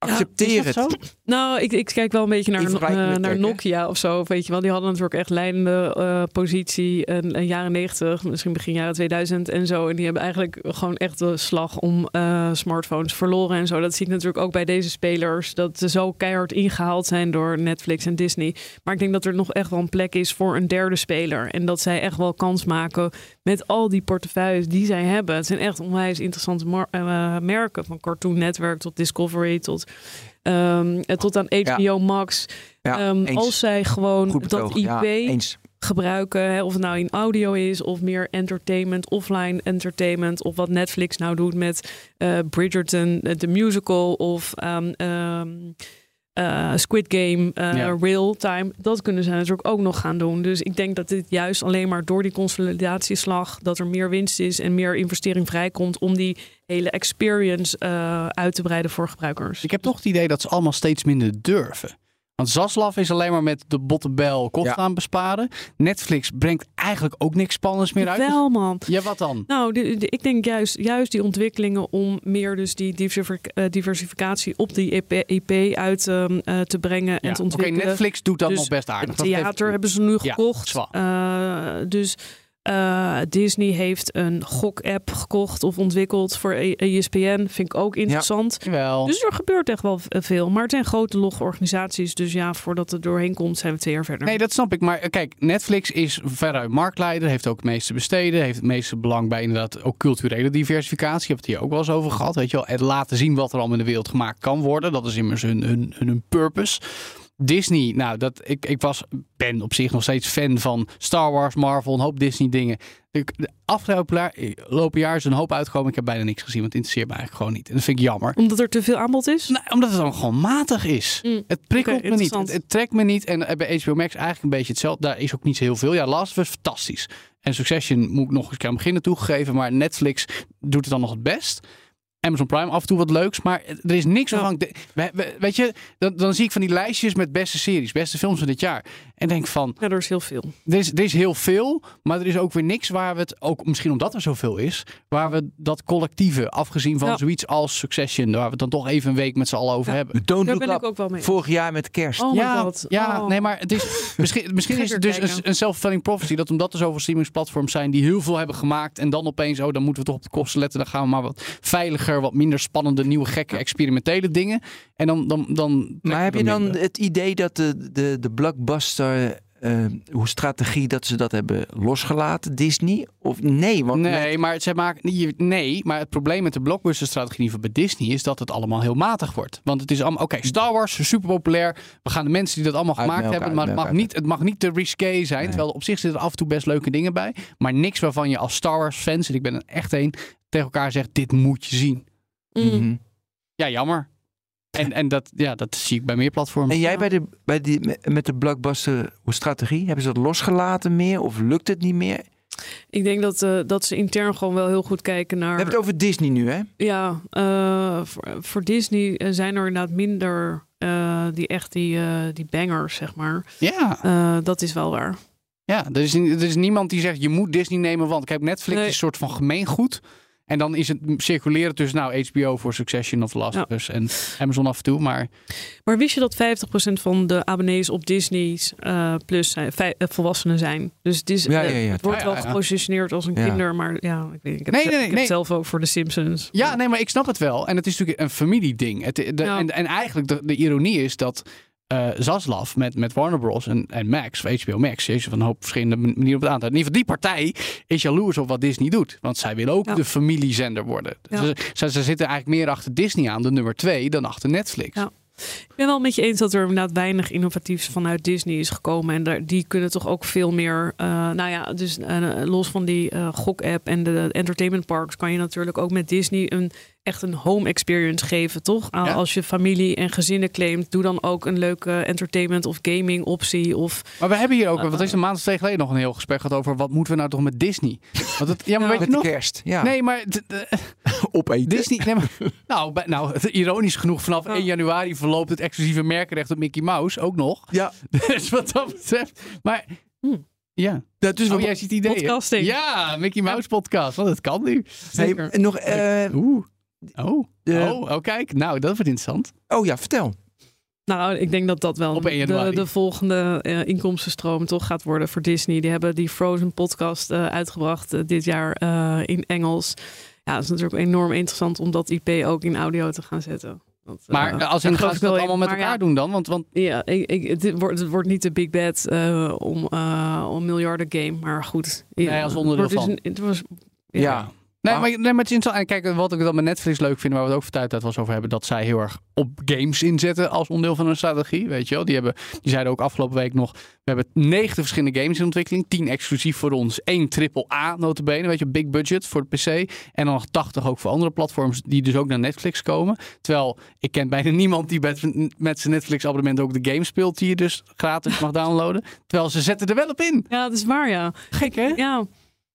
C: Accepteer
E: dat
C: het.
D: Nou, ik, ik kijk wel een beetje naar, eh, naar? Nokia of zo. Weet je wel, die hadden natuurlijk echt leidende eh, positie in, in jaren 90, misschien begin jaren 2000 en zo. En die hebben eigenlijk gewoon echt de slag om eh, smartphones verloren en zo. Dat zie ik natuurlijk ook bij deze spelers, dat ze zo keihard ingehaald zijn door Netflix en Disney. Maar ik denk dat er nog echt wel een plek is voor een derde speler. En dat zij echt wel kans maken met al die portefeuilles die zij hebben. Het zijn echt onwijs interessante mar- merken, van Cartoon Network tot Discovery tot... ehm, eh, tot aan HBO Max.
C: Ja,
D: Ehm, als zij gewoon dat. IP
C: Ja,
D: gebruiken, hè, of het nou in audio is of meer entertainment, offline entertainment, of wat Netflix nou doet met eh, Bridgerton, eh, de musical, of ehm, eh, Squid Game, eh,
E: Ja.
D: real time. Dat kunnen ze natuurlijk ook nog gaan doen. Dus ik denk dat dit juist alleen maar door die consolidatieslag, dat er meer winst is en meer investering vrijkomt om die hele experience eh, uit te breiden voor gebruikers.
E: Ik heb toch het idee dat ze allemaal steeds minder durven. Want Zaslav is alleen maar met de bottenbel
C: Ja.
E: aan besparen. Netflix brengt eigenlijk ook niks spannends meer uit.
D: Wel man.
E: Ja, wat dan?
D: Nou, de- de- ik denk juist, juist die ontwikkelingen om meer dus die eh, diversificatie op die IP, IP uit ehm, eh, te brengen en
E: Ja,
D: te
E: Oké,
D: ontwikkelen.
E: Netflix doet dat
D: Dus
E: nog best aardig.
D: Het theater hebben ze nu
E: Ja,
D: gekocht.
E: zwaar.
D: Eh, dus eh, Disney heeft een gok-app gekocht of ontwikkeld voor E- ESPN. Vind ik ook interessant.
E: Wel.
D: Dus er gebeurt echt wel v- veel. Maar het zijn grote logge organisaties. Dus ja, voordat het doorheen komt, zijn we twee jaar verder.
E: Nee, dat snap ik. Maar eh, kijk, Netflix is veruit marktleider. Heeft ook het meeste besteden. Heeft het meeste belang bij inderdaad ook culturele diversificatie. Je hebt het hier ook wel eens over gehad. Weet je wel. Het laten zien wat er allemaal in de wereld gemaakt kan worden. Dat is immers hun, hun, hun purpose. Disney, nou, dat, ik, ik was, ben op zich nog steeds fan van Star Wars, Marvel, een hoop Disney dingen. De, de afgelopen jaar, lopen jaar is een hoop uitgekomen. Ik heb bijna niks gezien, want het interesseert me eigenlijk gewoon niet. En dat vind ik jammer.
D: Omdat er te veel aanbod is?
E: Omdat het dan gewoon matig is.
D: Mm.
E: Het prikkelt me niet. Het, trekt me niet. En eh, bij HBO Max eigenlijk een beetje hetzelfde. Daar is ook niet zo heel veel. Ja, Last of Us fantastisch. En Succession moet ik nog eens aan beginnen toegegeven. Maar Netflix doet het dan nog het best. Amazon Prime af en toe wat leuks. Maar er is niks
D: Ja.
E: we- weet je, dan, dan zie ik van die lijstjes met beste series. Beste films van dit jaar. En denk van...
D: Ja, er is heel veel.
E: Er is, er is heel veel, maar er is ook weer niks waar we het, ook misschien omdat er zoveel is, waar we dat collectieve, afgezien van
D: Ja.
E: zoiets als Succession, waar we het dan toch even een week met z'n allen over
D: Ja.
E: hebben.
C: Don't
D: Daar ben ik ook wel mee.
C: Vorig jaar met kerst.
D: Oh my
E: ja,
D: god.
E: ja
D: Oh.
E: nee, maar het is, misschien, misschien is het dus een,
D: kijken.
E: een self-fulfilling prophecy, dat omdat er zoveel streamingsplatforms zijn die heel veel hebben gemaakt en dan opeens, oh, dan moeten we toch op de kosten letten, dan gaan we maar wat veiliger, wat minder spannende, nieuwe, gekke, experimentele dingen. En dan, dan, dan
C: Maar heb je dan
E: minder.
C: het idee dat de, de, de blockbuster eh, hoe strategie dat ze dat hebben losgelaten, Disney? Of nee, want
E: Nee, maar ze maken niet. Nee, maar het probleem met de blockbuster-strategie geval bij Disney is dat het allemaal heel matig wordt. Want het is allemaal. Oké, Star Wars super populair. We gaan de mensen die dat allemaal gemaakt hebben, maar het mag, niet, het mag niet te risqué zijn.
C: Nee.
E: Terwijl op zich zitten er af en toe best leuke dingen bij. Maar niks waarvan je als Star Wars-fans, en ik ben er echt een, tegen elkaar zegt: dit moet je zien.
D: Mm.
C: Mhm.
E: Ja, jammer. En, en dat, ja, dat zie ik bij meer platforms.
C: En jij bij de, bij die, met- de blockbuster hoe strategie, hebben ze dat losgelaten meer? Of lukt het niet meer?
D: Ik denk dat, eh, dat ze intern gewoon wel heel goed kijken naar.
C: We hebben het over Disney nu, hè?
D: Ja, eh, voor, voor Disney eh, zijn er inderdaad minder eh, die echt die, eh, die bangers, zeg maar.
E: Ja,
D: Eh, dat is wel waar.
E: ja er, is, er is niemand die zegt: je moet Disney nemen, want kijk, Netflix
D: Nee.
E: is een soort van gemeengoed. En dan is het circuleren tussen nou HBO voor Succession of Last
D: Ja.
E: of Us en Amazon af en toe. Maar
D: Maar wist je dat 50% van de abonnees op Disney's eh, Plus zijn, eh, volwassenen zijn? Dus het, is,
C: Ja,
D: eh,
C: ja, ja.
D: het wordt wel
E: ja.
D: gepositioneerd als een
C: Ja.
D: kinder. Maar ja, ik, weet, ik heb,
E: Nee,
D: ze-
E: nee,
D: ik heb
E: nee.
D: zelf ook voor de Simpsons.
E: ja, nee, maar ik snap het wel. En het is natuurlijk een familieding. Het, de,
D: Ja.
E: en, en eigenlijk de, de ironie is dat eh Zaslav met, met Warner Bros. En, en Max, HBO Max, is van een hoop verschillende manieren op het aantal. In ieder geval, die partij is jaloers op wat Disney doet. Want zij willen ook
D: Ja.
E: de familiezender worden.
D: Ja.
E: Ze, ze, ze zitten eigenlijk meer achter Disney aan, de nummer twee, dan achter Netflix.
D: Ja. Ik ben wel met je eens dat er inderdaad weinig innovatiefs vanuit Disney is gekomen. En daar, die kunnen toch ook veel meer. eh, nou ja, dus eh, los van die eh, gok-app en de entertainment parks, kan je natuurlijk ook met Disney een echt een home experience geven, toch?
E: Ja.
D: Als je familie en gezinnen claimt, doe dan ook een leuke entertainment of gaming optie. Of
E: Maar we hebben hier ook, wat is een maand of twee geleden nog een heel gesprek gehad over wat moeten we nou toch met Disney? Want het, ja, maar
D: Ja.
E: weet
C: Met
E: je nog?
C: kerst. Ja.
E: Nee, maar
C: opeten.
E: Disney. Nee, maar, nou, bij- nou, ironisch genoeg, vanaf
D: Ja.
E: 1 januari verloopt het exclusieve merkenrecht op Mickey Mouse ook nog.
C: Ja.
E: Dus wat dat betreft. Maar
D: Hmm.
E: ja.
C: Dat is
E: Oh,
C: wat
E: jij ziet ideeën.
D: podcasting.
E: Ja, Mickey Mouse podcast. Want het kan nu.
C: En nog. eh,
E: Oeh. Oh. Oh. Oh, kijk. Nou, dat wordt interessant.
C: oh ja, vertel.
D: Nou, ik denk dat dat wel
E: Op 1
D: de, de volgende eh, inkomstenstroom toch gaat worden voor Disney. Die hebben die Frozen podcast eh, uitgebracht eh, dit jaar eh, in Engels. Ja, dat is natuurlijk enorm interessant om dat IP ook in audio te gaan zetten. Eh,
E: Maar als in gaan
D: ik
E: ze dat allemaal met elkaar
D: ja,
E: doen dan? Want, want
D: Ja, ik, ik, het, wordt, het wordt niet de big bet eh, om, eh om miljarden game, maar goed. Ja,
E: Nee, als onderdeel
D: het wordt
E: van.
D: dus een- het was,
C: Ja.
E: Nee,
C: Maar-
E: nee, maar het is interessant. En kijk, wat ik dan met Netflix leuk vind, waar we het ook voor tijd uit was over hebben, dat zij heel erg op games inzetten als onderdeel van hun strategie. Weet je wel? Die, hebben, die zeiden ook afgelopen week nog, we hebben 90 verschillende games in ontwikkeling. 10 exclusief voor ons. 1 triple A notabene, weet je, big budget voor de PC. En dan nog 80 ook voor andere platforms die dus ook naar Netflix komen. Terwijl ik ken bijna niemand die met, met zijn Netflix abonnement ook de game speelt die je dus gratis mag downloaden. Terwijl ze zetten er wel op in.
D: ja, dat is waar, ja.
E: Gek hè?
D: Ja,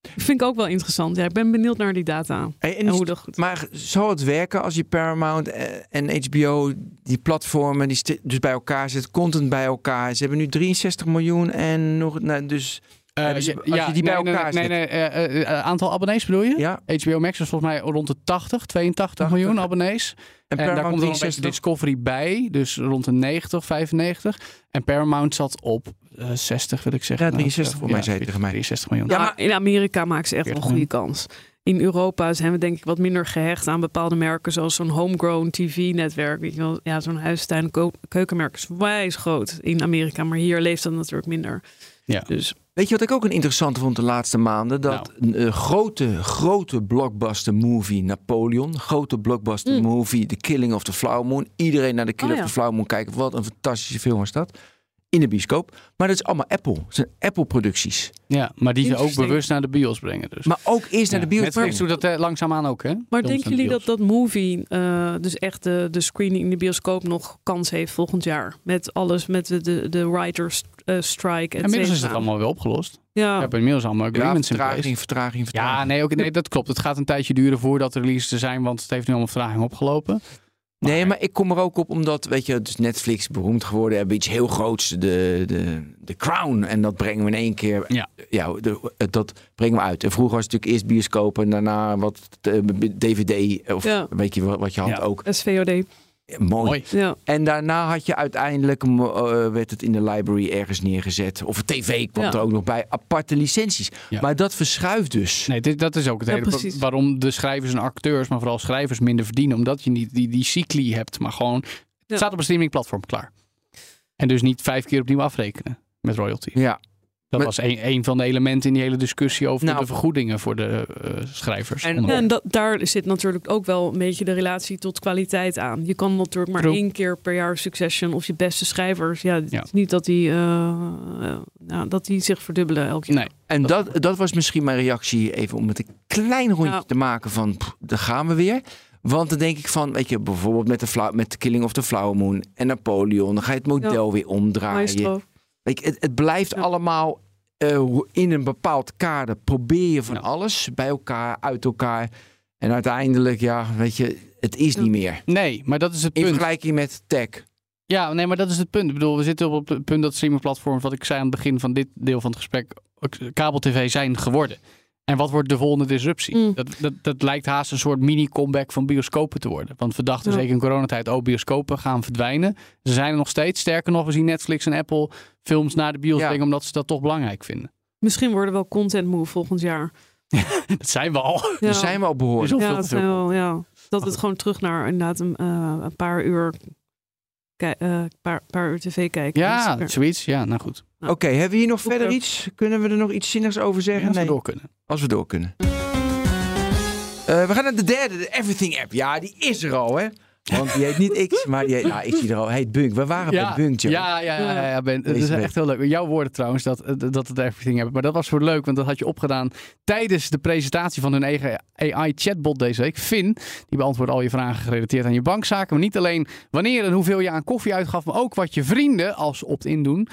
D: vind ik ook wel interessant. Ja, ik ben benieuwd naar die data.
C: Hey, en
D: hoe dat goed
C: maar zal het werken als je Paramount eh, en HBO, die platformen, die dus bij elkaar zet, content bij elkaar. Ze hebben nu 63 miljoen en nog, nou, dus
E: Eh,
C: Ja, dus
E: ja,
C: als je die bij
E: nee, nee,
C: elkaar
E: nee,
C: zet.
E: nee, eh, eh, aantal abonnees bedoel je?
C: ja.
E: HBO Max is volgens mij rond de 80, 82
C: 80.
E: miljoen abonnees.
C: En
E: En, daar
C: Paramount
E: komt dan nog een beetje
C: 63.
E: Discovery bij, dus rond de 90, 95. En Paramount zat op 60, wil ik zeggen.
C: Ja, 63 voor mij, zei je tegen mij.
E: 63 miljoen.
C: Ja, maar-
D: in Amerika maken ze echt wel een
E: 40
D: goede kans. In Europa zijn we denk ik wat minder gehecht aan bepaalde merken, zoals zo'n homegrown TV-netwerk. Weet je wel, ja, zo'n huistuin keukenmerk is wijs groot in Amerika, maar hier leeft dat natuurlijk minder.
E: Ja.
D: Dus
C: Weet je wat ik ook een interessante vond de laatste maanden? Dat
E: Nou.
C: een eh, grote, grote blockbuster movie Napoleon. Grote blockbuster
D: Mm.
C: movie The Killing of the Flower Moon. Iedereen naar The Killing
D: Oh,
C: of the Flower Moon kijken. Wat een fantastische film was dat. In de bioscoop. Maar dat is allemaal Apple. Het zijn Apple producties.
E: Ja, maar die ze ook bewust naar de bios brengen. Dus.
C: Maar ook eerst naar
E: Ja,
C: de bios.
E: Netflix doet dat eh, langzaamaan ook, hè?
D: Maar
E: Films
D: denken jullie dat dat movie, eh, dus echt de, de screening in de bioscoop, nog kans heeft volgend jaar? Met alles, met de, de, de writers eh, strike. et
E: Inmiddels is het allemaal wel opgelost. We
D: Ja,
E: hebben inmiddels allemaal
C: Ja,
E: agreements in place.
C: vertraging, vertraging, vertraging.
E: Ja, nee, ook, nee, dat klopt. Het gaat een tijdje duren voordat er releases er zijn, want het heeft nu allemaal vertraging opgelopen.
C: Nee, maar ik kom er ook op omdat, weet je, dus Netflix beroemd geworden. Hebben iets heel groots, de, de, de Crown. En dat brengen we in één keer.
E: Ja.
C: ja de- dat brengen we uit. En vroeger was het natuurlijk eerst bioscoop en daarna wat eh, DVD. Of
D: Ja.
C: weet je wat, wat je had
E: Ja.
C: ook.
D: SVOD.
C: Ja, mooi.
E: Mooi.
D: Ja.
C: En daarna had je uiteindelijk, eh, werd het in de library ergens neergezet. Of tv kwam
D: Ja.
C: er ook nog bij. Aparte licenties.
E: Ja.
C: Maar dat verschuift dus.
E: Nee, dit, dat is ook het
D: Ja,
E: hele waarom de schrijvers en acteurs, maar vooral schrijvers minder verdienen. Omdat je niet die, die cycli hebt, maar gewoon het staat op een streamingplatform klaar. En dus niet vijf keer opnieuw afrekenen met royalty.
C: Ja.
E: Dat
C: Maar-
E: was een, een van de elementen in die hele discussie over
C: Nou,
E: de vergoedingen voor de eh, schrijvers.
C: En-
D: en dat, daar zit natuurlijk ook wel een beetje de relatie tot kwaliteit aan. Je kan natuurlijk maar
E: True.
D: één keer per jaar Succession of je beste schrijvers. Ja, het
E: Ja.
D: is niet dat die, eh, eh, nou, dat die zich verdubbelen elk jaar.
E: Nee,
C: En dat, dat was misschien mijn reactie, even om het een klein rondje te maken van, pff, daar gaan we weer. Want dan denk ik van, weet je, bijvoorbeeld met de, met de Killing of the Flower Moon en Napoleon, dan ga je het model weer omdraaien.
D: Maestro.
C: Weet je, het, het blijft
D: Ja.
C: allemaal eh, in een bepaald kader. Probeer je van
E: Ja.
C: alles bij elkaar, uit elkaar. En uiteindelijk, ja, weet je, het is niet meer.
E: nee, maar dat is het
C: In
E: punt.
C: vergelijking met tech.
E: Ja, nee, maar dat is het punt. Ik bedoel, we zitten op het punt dat streamingplatforms, wat ik zei aan het begin van dit deel van het gesprek, kabel-tv zijn geworden. En wat wordt de volgende disruptie?
D: Mm.
E: Dat, dat, dat lijkt haast een soort mini-comeback van bioscopen te worden. Want we dachten
D: Ja.
E: zeker in coronatijd, oh, bioscopen gaan verdwijnen. Ze zijn er nog steeds. Sterker nog, we zien Netflix en Apple films naar de bios
C: Ja.
E: brengen, omdat ze dat toch belangrijk vinden.
D: Misschien worden we wel content move volgend jaar.
E: Dat zijn we al.
D: Ja.
C: Er zijn we al behoorlijk.
E: al
D: ja,
E: te
D: zijn
E: veel.
D: wel, ja. Dat het gewoon terug naar inderdaad een, eh, een paar uur, eh, paar, paar uur tv kijken.
E: Ja,
D: is-
E: zoiets. Ja, nou goed.
C: Oké, hebben we hier nog verder iets? Kunnen we er nog iets zinnigs over
E: Ja,
C: zeggen?
E: als we
C: nee.
E: door kunnen.
C: Als we door kunnen. Eh, we gaan naar de derde, de Everything app. Ja, die is er al, hè? Want die heet niet X, maar die heet, nou, ik zie er al. Heet Bunk. We waren bij Bunk, Joe.
E: ja, ja, ja, ja, Ben. Dat
C: Deze
E: is echt heel leuk. Jouw woorden trouwens, dat, dat het everything hebben. Maar dat was voor leuk, want dat had je opgedaan tijdens de presentatie van hun eigen AI-chatbot deze week. Finn, die beantwoordt al je vragen gerelateerd aan je bankzaken. Maar niet alleen wanneer en hoeveel je aan koffie uitgaf, maar ook wat je vrienden als opt-in doen.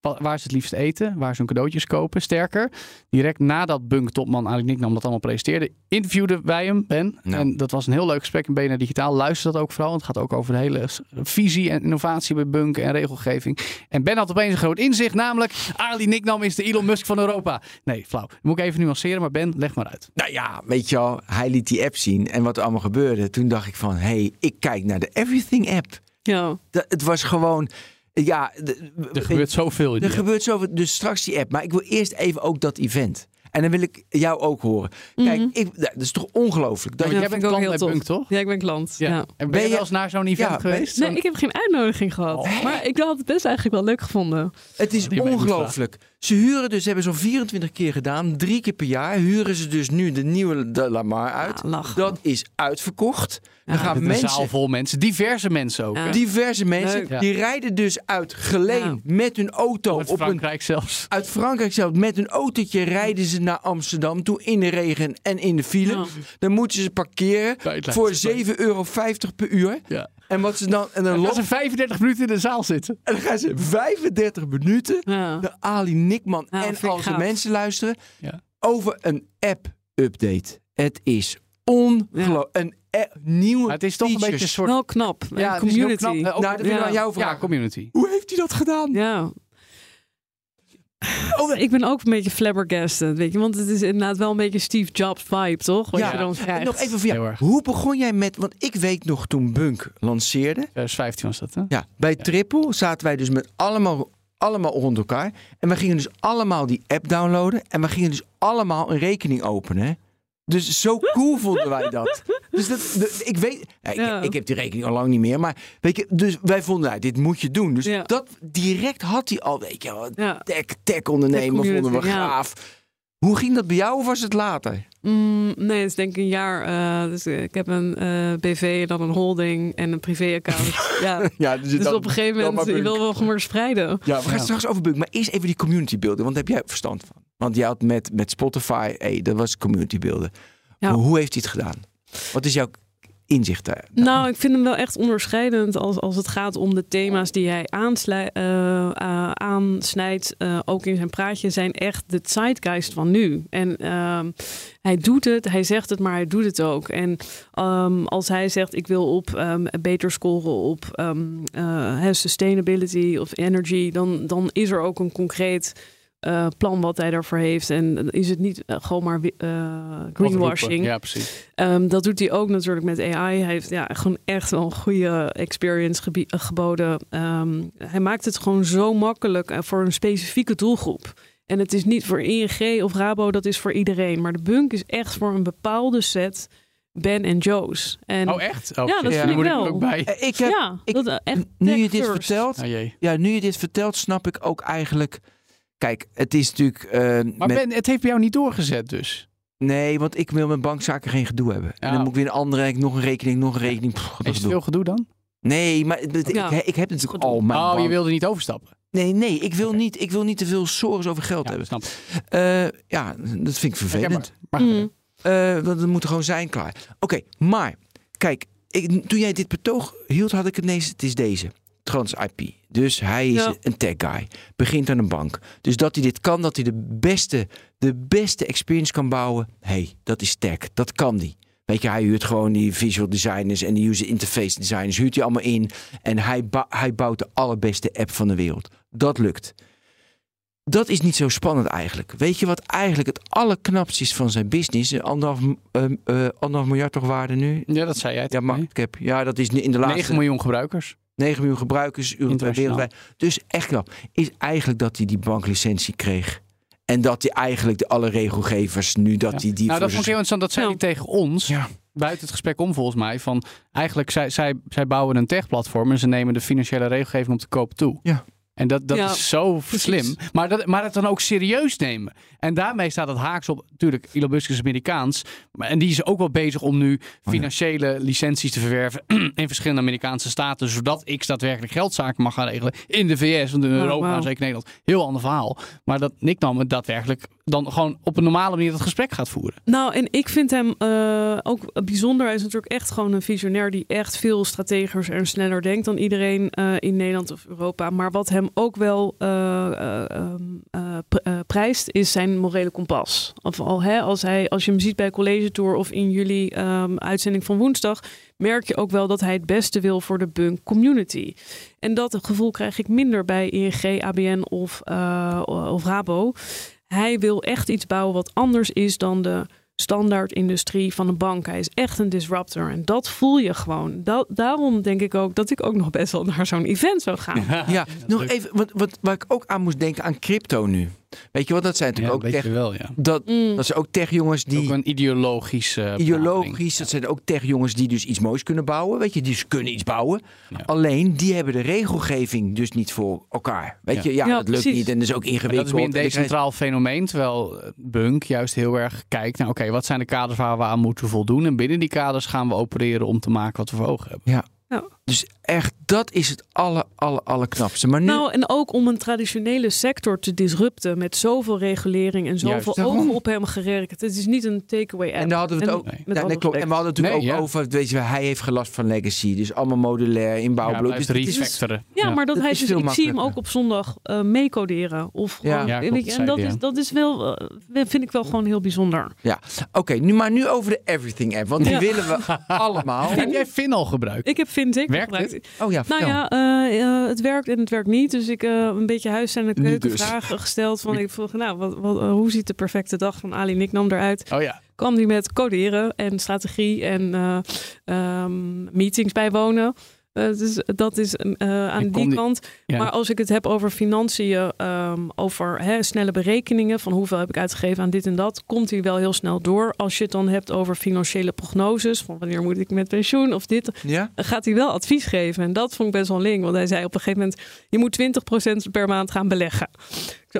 E: Wa- Waar ze het liefst eten, waar ze hun cadeautjes kopen. Sterker, direct nadat Bunk-topman Ali Nicknam dat allemaal presenteerde, interviewden wij hem, Ben.
C: Ja.
E: En dat was een heel leuk gesprek in BNR Digitaal. Luister dat ook vooral, want het gaat ook over de hele visie en innovatie bij Bunk en regelgeving. En Ben had opeens een groot inzicht, namelijk Ali Nicknam is de Elon Musk van Europa. Nee, flauw. Moet ik even nuanceren, maar Ben, leg maar uit.
C: Nou ja, weet je wel, hij liet die app zien en wat er allemaal gebeurde. Toen dacht ik van, hé, hey, ik kijk naar de Everything app.
D: Ja,
C: Dat, het was gewoon, ja... de-
E: Er gebeurt zoveel in
C: Er gebeurt zoveel, dus straks die app. Maar ik wil eerst even ook dat event. En dan wil ik jou ook horen. Kijk,
D: Mhm.
C: ik, dat is toch ongelooflijk. Dat
E: Ja, jij bent klant
D: heel
E: bij. Bunk, toch?
D: ja ik ben klant. Ja.
E: En ben,
C: Ben
E: je wel eens naar zo'n event
C: Ja,
E: geweest?
D: Nee, ik heb geen uitnodiging gehad.
E: Oh.
D: Maar ik had het best eigenlijk wel leuk gevonden.
C: het is ongelooflijk. Ze huren dus, hebben zo'n 24 keer gedaan. Drie keer per jaar huren ze dus nu de nieuwe de Lamar uit.
D: Ja.
C: Dat is uitverkocht.
D: Ja.
C: Dan gaan mensen,
E: zaal vol mensen. Diverse mensen ook.
D: Ja.
C: diverse mensen,
D: Leuk.
C: Die rijden dus uit Geleen
D: Ja.
C: met hun auto
E: Uit
C: op een
E: Frankrijk zelfs.
C: uit Frankrijk zelf met een autootje rijden ze naar Amsterdam toe in de regen en in de file.
D: Ja.
C: Dan moeten ze parkeren voor
E: Leidseplein.
C: 7,50 euro per uur.
E: Ja.
C: En wat ze dan en dan,
E: Dan gaan
C: lopen,
E: ze 35 minuten in de zaal zitten.
C: en dan gaan ze 35 minuten
D: Ja.
C: naar Ali Nickman
D: Ja,
C: en al zijn mensen luisteren
E: Ja.
C: over een app-update. Het is ongelooflijk. Een nieuwe
E: Maar het is toch een beetje een soort...
D: Wel knap.
E: Ja,
D: community.
E: knap.
C: Nou, dat wil ik aan jou
E: Ja,
C: vragen.
E: community.
C: Hoe heeft hij dat gedaan?
D: Ja.
C: Oh,
D: Ik ben ook een beetje flabbergasted, weet je. Want het is inderdaad wel een beetje Steve Jobs vibe, toch? Wat
C: Ja.
D: je dan krijgt.
C: nog even voor jou. Hoe begon jij met... Want ik weet nog toen Bunk lanceerde...
E: 2015 was dat, hè?
C: Ja, bij Triple zaten wij dus met allemaal, allemaal rond elkaar. En we gingen dus allemaal die app downloaden. En we gingen dus allemaal een rekening openen. Dus zo cool vonden wij dat. Dus dat, de- ik weet, ja, ik,
D: Ja.
C: ik heb die rekening al lang niet meer, maar weet je, dus wij vonden, nou, dit moet je doen. Dus
D: Ja.
C: dat direct had hij al, weet je, wel,
D: Ja.
C: tech, tech ondernemer
D: Tech
C: vonden we gaaf. Hoe ging dat bij jou of was het later?
D: Mm, nee, het is denk ik een jaar. eh, dus eh, ik heb een eh, BV, dan een holding en een privéaccount. ja.
C: Ja,
D: Dus op een gegeven moment, je wil wel gewoon spreiden.
C: Ja, we gaan het straks over Bunk. Maar eerst even die community beelden, want daar heb jij verstand van. Want jij had met, met Spotify, hey, dat was community beelden.
D: Ja.
C: Hoe, heeft hij het gedaan? Wat is jouw inzicht daar?
D: Nou, ik vind hem wel echt onderscheidend als, als het gaat om de thema's die hij aanslij- eh, eh, aansnijdt. eh, ook in zijn praatje zijn echt de zeitgeist van nu. En ehm, hij doet het, hij zegt het, maar hij doet het ook. En ehm, als hij zegt ik wil op ehm, beter scoren op sustainability of energy, dan, dan is er ook een concreet eh, plan wat hij daarvoor heeft. En is het niet eh, gewoon maar eh, greenwashing.
E: Ja, precies.
D: Ehm, dat doet hij ook natuurlijk met AI. Hij heeft ja, gewoon echt wel een goede experience geboden. Ehm, hij maakt het gewoon zo makkelijk voor een specifieke doelgroep. En het is niet voor ING of Rabo, dat is voor iedereen. Maar de Bunk is echt voor een bepaalde set Ben en Joe's. En
E: Oh, echt? Oh,
D: Ja, dat
C: vind
E: Die
C: ik
D: wel.
E: er ook bij.
C: Ik heb,
D: ja,
C: ik-
D: dat, echt
C: nu je dit
D: first.
C: vertelt,
E: Oh jee.
C: ja, nu je dit vertelt, snap ik ook eigenlijk. Kijk, het is natuurlijk. eh,
E: Maar
C: met-
E: Ben, het heeft bij jou niet doorgezet dus.
C: Nee, want ik wil met bankzaken geen gedoe hebben. En dan moet ik weer een andere, ik nog een rekening, nog een rekening. Pff, dat
E: Is het veel gedoe dan?
C: Nee, maar het-
D: Ja.
C: ik, ik heb natuurlijk
D: Gedoe.
C: al mijn
E: Oh, je wilde niet overstappen.
C: Nee, nee, ik wil, niet, ik wil niet te veel zorgen over geld
E: Ja,
C: hebben.
E: snap.
C: Eh, ja, dat vind ik vervelend.
E: Maar,
D: Mm.
C: Eh, want het moet er gewoon zijn, klaar. Oké, maar kijk, ik, toen jij dit betoog hield, had ik het ineens, het is deze. Trans IP. Dus hij is
D: Ja.
C: een tech guy. Begint aan een bank. Dus dat hij dit kan, dat hij de beste, de beste experience kan bouwen. hey, dat is tech. Dat kan die. Weet je, hij huurt gewoon die visual designers en die user interface designers. Huurt hij allemaal in. En hij, hij bouwt de allerbeste app van de wereld. Dat lukt. Dat is niet zo spannend eigenlijk. Weet je wat eigenlijk het allerknapste is van zijn business? Anderhalf, eh, eh, anderhalf miljard toch waarde nu?
E: ja, dat zei jij.
C: Ja,
E: toch? Nee?
C: market cap. Ja, dat is in de laatste
E: 9 miljoen gebruikers.
C: 9 miljoen gebruikers wereldwijd. Dus echt knap. Is eigenlijk dat hij die banklicentie kreeg. En dat hij eigenlijk de alle regelgevers nu dat
E: Ja.
C: hij die
E: Nou, dat vond ik heel interessant. Dat zei
D: Ja.
E: hij tegen ons.
C: Ja.
E: Buiten het gesprek om volgens mij. Van eigenlijk zij, zij, zij bouwen een techplatform en ze nemen de financiële regelgeving op de koop toe.
C: Ja.
E: En dat, dat
D: Ja,
E: is zo
D: precies.
E: slim. Maar, dat, maar het dan ook serieus nemen. En daarmee staat het haaks op. Natuurlijk, Elon Musk is Amerikaans. Maar, en die is ook wel bezig om nu financiële licenties te verwerven in verschillende Amerikaanse staten. Zodat X daadwerkelijk geldzaken mag gaan regelen in de VS. Want in
D: Oh,
E: Europa,
D: wauw.
E: zeker Nederland, heel ander verhaal. Maar dat Nick dan daadwerkelijk dan gewoon op een normale manier dat gesprek gaat voeren.
D: Nou, en ik vind hem eh, ook bijzonder. Hij is natuurlijk echt gewoon een visionair die echt veel strategischer en sneller denkt dan iedereen eh, in Nederland of Europa. Maar wat hem ook wel eh, prijst, is zijn morele kompas. Of al, hè, als, hij, als je hem ziet bij College Tour of in jullie ehm, uitzending van woensdag, merk je ook wel dat hij het beste wil voor de bunk community. En dat gevoel krijg ik minder bij ING, ABN of, of Rabo. Hij wil echt iets bouwen wat anders is dan de standaard industrie van een bank. Hij is echt een disruptor en dat voel je gewoon. Da- daarom denk ik ook dat ik ook nog best wel naar zo'n event zou gaan.
C: Ja, nog
E: leuk.
C: even, wat, wat, waar ik ook aan moest denken aan crypto nu. Weet je wat, dat zijn
E: Ja,
C: natuurlijk ook
E: je
C: tech,
E: wel, ja.
C: dat,
D: Mm.
C: dat zijn ook techjongens die...
E: Ook een ideologische uh,
C: Ideologisch, dat zijn ook techjongens die dus iets moois kunnen bouwen. Weet je, die dus kunnen iets bouwen.
E: Ja.
C: Alleen, die hebben de regelgeving dus niet voor elkaar. Weet
E: Ja.
C: je, ja,
D: Ja,
C: dat lukt
D: precies.
C: niet en dat is ook ingewikkeld.
E: dat is meer een decentraal fenomeen, terwijl eh, Bunk juist heel erg kijkt naar, oké, wat zijn de kaders waar we aan moeten voldoen? En binnen die kaders gaan we opereren om te maken wat we voor ogen hebben.
C: Dus echt, dat is het aller, aller, allerknapste. Maar nu,
D: Nou, en ook om een traditionele sector te disrupten met zoveel regulering en zoveel
C: Juist, daarom.
D: ogen op hem gericht. Het is niet een takeaway app.
C: en daar hadden we het
D: En
C: ook.
E: Nee.
D: met
C: Ja,
D: alle
C: nee, klopt. En we hadden het natuurlijk
E: Nee,
C: ook
E: ja.
C: over, weet je, hij heeft gelast van legacy. Dus allemaal modulair,
E: Ja,
C: inbouwblok.
E: blijft
C: dus
E: refactoren.
D: Ja, maar dat,
C: dat
D: hij
C: is
D: dus, ik zie hem ook op zondag eh meecoderen. Of
C: Ja.
D: gewoon,
E: Ja, klopt,
D: en dat is,
E: ja.
D: dat is wel, eh, vind ik wel gewoon heel bijzonder.
C: Oké, nu maar nu over de Everything app. Want die
D: Ja.
C: willen we allemaal.
E: Heb jij Fin al gebruikt?
D: Ik heb Fintech
E: Werkt
D: gebruikt.
C: Oh ja,
D: Nou ja, eh, eh, het werkt en het werkt niet. Dus ik heb een beetje huis- en
C: Nu
D: keuken
C: dus.
D: vragen gesteld. Van, ik vroeg, nou, wat, wat, eh, hoe ziet de perfecte dag van Ali Nicknam eruit?
E: Oh ja.
D: kwam die met coderen en strategie en eh, ehm, meetings bijwonen. Eh, dus dat is eh, aan die kant.
E: Ja.
D: Maar als ik het heb over financiën, ehm, over hè, snelle berekeningen van hoeveel heb ik uitgegeven aan dit en dat, komt hij wel heel snel door. Als je het dan hebt over financiële prognoses, van wanneer moet ik met pensioen of dit,
C: Ja?
D: gaat hij wel advies geven. En dat vond ik best wel link, want hij zei op een gegeven moment, je moet 20% per maand gaan beleggen.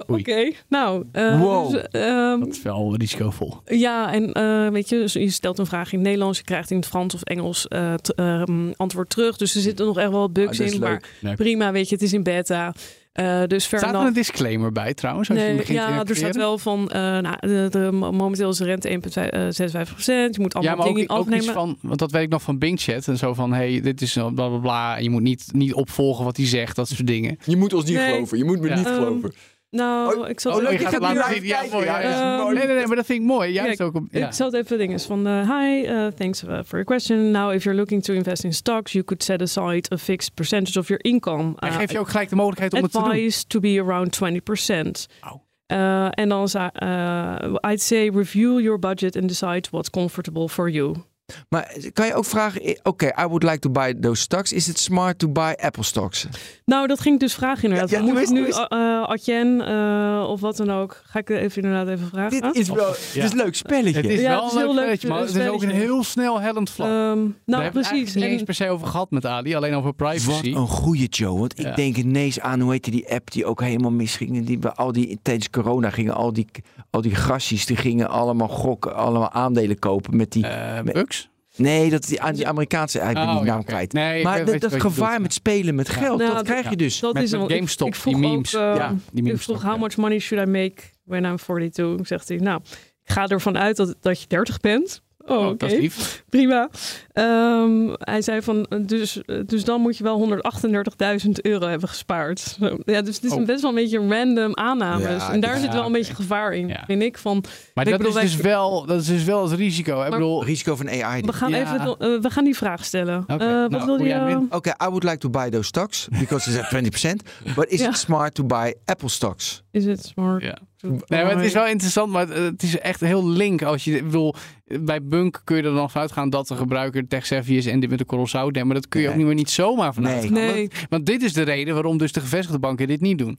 D: Oké, nou. eh,
C: Wow.
D: dus, ehm,
E: Dat is wel risicovol.
D: ja, en eh, weet je, dus je stelt een vraag in het Nederlands, je krijgt in het Frans of Engels eh, t- ehm, antwoord terug. Dus er zitten nog echt wel wat bugs
C: Ah,
D: in,
C: leuk.
D: maar prima, weet je, het is in beta. Eh, dus
E: Staat er een disclaimer bij trouwens? Als je begint te
D: ja, er staat wel van, eh, nou, de, de, momenteel is de rente 1,56 procent. Je moet allemaal
E: Ja, maar ook,
D: dingen in
E: ook iets van, want dat weet ik nog van Bing Chat en zo van, hey, dit is bla bla bla. En je moet niet, niet opvolgen wat hij zegt, dat soort dingen.
C: Je moet ons niet
D: Nee.
C: geloven. Je moet me
E: Ja.
C: niet
D: Ehm,
C: geloven.
D: Nou,
C: Oh,
D: ik zal
C: oh,
D: het
C: leuk, gaat
E: laten zien. Ja,
C: kijken.
E: mooi, ja,
C: Ja,
E: nee, nee, nee, maar dat vind ik mooi. Juist
D: Ja,
E: ook ja.
D: Ik zal het even dingen van eh, hi, uh, thanks uh, for your question. Now, if you're looking to invest in stocks, you could set aside a fixed percentage of your income.
E: Hij
D: Uh,
E: geeft je ook gelijk de mogelijkheid om het te doen.
D: advised to be around 20%.
E: Au.
D: Uh, en dan uh, I'd say review your budget and decide what's comfortable for you.
C: Maar kan je ook vragen, eh, oké, I would like to buy those stocks. Is it smart to buy Apple stocks?
D: Nou, dat ging ik dus vragen inderdaad.
C: Ja, ja,
D: Moet
C: hoe
D: ik
C: is-
D: nu uh, Adyen uh, of wat dan ook? Ga ik het even inderdaad even vragen?
C: Dit is wel
E: Ja.
C: dit is een leuk spelletje.
E: Het is
D: Ja,
E: wel
D: het is
E: een
D: heel
E: leuk
D: leuk
E: spelletje, maar het is ook een heel snel hellend vlak.
D: Ehm,
E: Daar
D: nou,
E: hebben we
D: precies.
E: eigenlijk niet eens
D: En,
E: per se over gehad met Ali, alleen over
C: Wat
E: privacy.
C: een goeie, Joe. Want ik denk ineens aan, hoe heette die app die ook helemaal misging. Die, bij al die, tijdens corona gingen al die, al die grasjes, die gingen allemaal gokken, allemaal aandelen kopen met die...
E: Eh,
C: met-
E: bugs?
C: Nee, dat, die, die Amerikaanse, ik ben
E: Oh,
C: die
E: ja,
C: naam kwijt.
E: Nee,
C: maar
E: weet-
C: dat, gevaar met spelen met geld,
D: Nou,
C: dat krijg je dus.
D: dat
E: Met-
D: is ik-
E: GameStop,
D: ik
E: die
D: ook,
E: memes.
D: eh,
E: Ja, die memes
D: ik vroeg,
E: toch,
D: how much money should I make when I'm 42? Zegt hij, nou, ik ga ervan uit dat, dat je 30 bent. Oh,
E: Oh,
D: oké.
E: dat is lief.
D: Prima. Ehm, hij zei van, eh, dus, eh, dus dan moet je wel 138.000 euro hebben gespaard. Zo. Ja, dus het is
E: Oh.
D: een best wel een beetje random aannames.
C: Ja,
D: en daar
E: ja,
D: zit wel een beetje gevaar in,
E: Ja.
D: vind ik. Van,
E: Maar
D: Ik
E: dat,
D: bedoel,
E: is dus
D: wij-
E: wel, dat is dus wel het risico. Ik bedoel,
C: Risico van AI.
D: we, gaan
E: Ja.
D: even, eh, we gaan die vraag stellen.
E: Oké,
D: Eh,
E: nou,
D: wat wil
E: hoe
D: je?
C: Oké, I would like to buy those stocks because it's at 20%. But is
D: Ja.
C: it smart to buy Apple stocks?
D: Is het smart?
E: Ja. Nee, maar het is wel interessant, maar het- het is echt heel link. Als je, ik bedoel, bij Bunk kun je er dan vanuit gaan dat de gebruiker tech savvy is en dit met de neemt. Maar dat kun je ook niet meer niet zomaar vanuit
C: Nee.
E: gaan.
D: Nee.
E: Want, want dit is de reden waarom dus de gevestigde banken dit niet doen.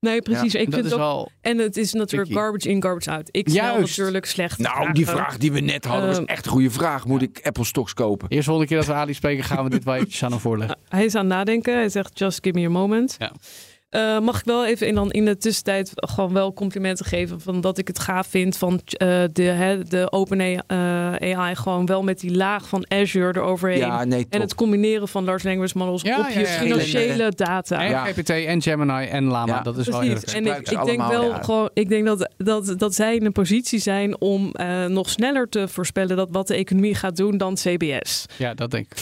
D: Nee, precies.
E: En
D: ik
E: dat
D: vind
E: is
D: het ook, en het is natuurlijk
E: tricky.
D: garbage in, garbage out. Ik stel
E: Juist.
D: natuurlijk slecht.
C: Nou, die vraag die we net hadden was
D: Ehm,
C: echt een goede vraag. Moet ik Apple stocks kopen?
E: Eerst volgende keer dat we Ali spreken gaan we dit wel eventjes aan hem voorleggen.
D: Hij is aan het nadenken. Hij zegt, just give me a moment.
E: Ja.
D: Eh, mag ik wel even in, dan in de tussentijd gewoon wel complimenten geven van dat ik het gaaf vind van eh, de, hè, de OpenAI gewoon wel met die laag van Azure eroverheen.
C: Ja, nee, top.
D: en het combineren van large language models
E: Ja,
D: op
E: ja,
D: je
E: ja.
D: financiële data.
E: En
C: Ja.
E: GPT en Gemini en Lama,
C: Ja.
E: dat is wel heel.
D: En ik, ik denk
C: allemaal,
D: wel
C: ja.
D: gewoon, ik denk dat, dat, dat zij in een positie zijn om eh, nog sneller te voorspellen dat wat de economie gaat doen dan CBS.
E: Ja, dat denk ik.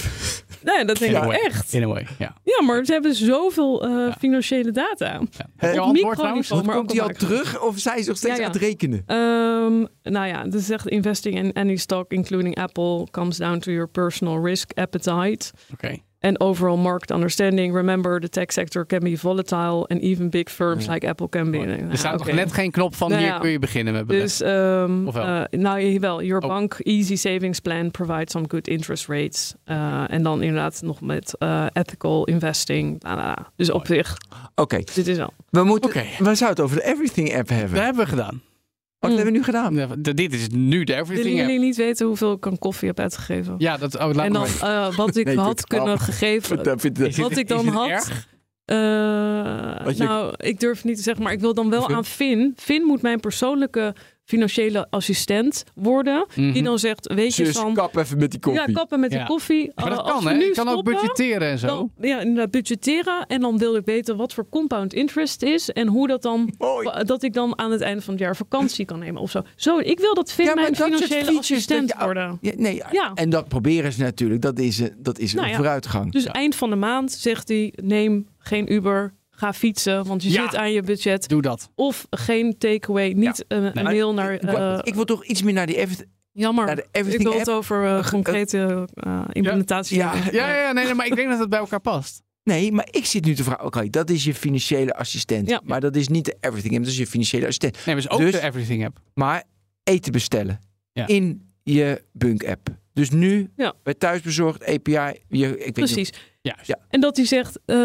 D: Nee, dat denk
E: In
D: ik echt.
E: In a way, ja.
D: Ja, maar ze hebben zoveel eh,
E: Ja.
D: financiële data.
E: ja.
D: Op
E: antwoord trouwens?
D: microniveau, maar
C: Komt die al terug of zijn ze nog steeds
D: Ja, ja.
C: aan het rekenen?
D: Ehm, nou ja, dus zegt investing in any stock, including Apple, comes down to your personal risk appetite
E: Oké.
D: And overall market understanding. Remember, the tech sector can be volatile and even big firms
C: Ja.
D: like Apple can be.
E: Er
D: Nou,
E: staat nog net geen knop van
D: Nou
E: hier
D: ja.
E: kun je beginnen met beleggen.
D: Dus, ehm,
E: Of wel?
D: eh, nou jawel, your
E: Oh.
D: bank easy savings plan provides some good interest rates. Eh, en dan inderdaad nog met eh, ethical investing. Nou. Dus op zich,
C: Oké,
D: dit is al.
C: we moeten.
E: Oké.
C: We zouden het over de Everything app hebben.
E: Dat hebben we gedaan.
C: Wat hebben we nu gedaan?
E: Ja, Dit is nu de
D: Willen
E: everything app.
D: jullie niet weten hoeveel ik aan koffie heb uitgegeven?
E: Ja, dat oh, laat
D: en dan eh, wat ik
C: Nee,
D: had kunnen gegeven.
E: Is dit-
D: Wat ik dan had.
E: erg?
D: eh, Nou, ik durf niet te zeggen, maar ik wil dan wel aan Finn. Finn moet mijn persoonlijke financiële assistent worden. Die
E: Mhm.
D: dan zegt, weet je
C: Zus,
D: van...
C: kap even met die koffie.
D: Ja, kappen met
E: Ja.
D: die koffie.
E: Maar dat
D: Eh, als
E: kan, hè?
D: nu
E: Je kan ook budgetteren en zo.
D: Dan, ja, inderdaad, budgetteren. En dan wil ik weten wat voor compound interest is. En hoe dat dan...
C: Mooi.
D: Dat ik dan aan het einde van het jaar vakantie kan nemen of zo. Zo, ik wil dat Finn
C: Ja, maar
D: mijn financiële assistent
C: je-
D: worden.
C: Ja, nee,
D: Ja.
C: En dat proberen ze natuurlijk. Dat is, een- dat is
D: Nou
C: een
D: ja.
C: vooruitgang.
D: Dus eind van de maand zegt hij, neem geen Uber, ga fietsen, want je
E: Ja.
D: zit aan je budget.
E: Doe dat.
D: Of geen takeaway, niet een, een mail naar...
C: ik, wil-
D: eh,
C: ik wil toch iets meer naar die Everything.
D: jammer,
C: naar de
D: ik wil
C: app.
D: het over eh, concrete eh, implementatie
C: Ja.
E: Ja, ja, ja, nee, nee, maar ik denk dat het bij elkaar past.
C: Nee, maar ik zit nu te vragen. Oké, dat is je financiële assistent.
D: Ja.
C: Maar dat is niet de Everything app. Dat is je financiële assistent.
E: Nee, maar is ook
C: Dus-
E: de everything app.
C: Maar eten bestellen
E: Ja.
C: in je Bunk app. Dus nu
D: Ja.
C: bij thuisbezorgd API. Je, ik weet
D: Precies.
E: Juist.
C: Ja.
D: En dat hij zegt, eh,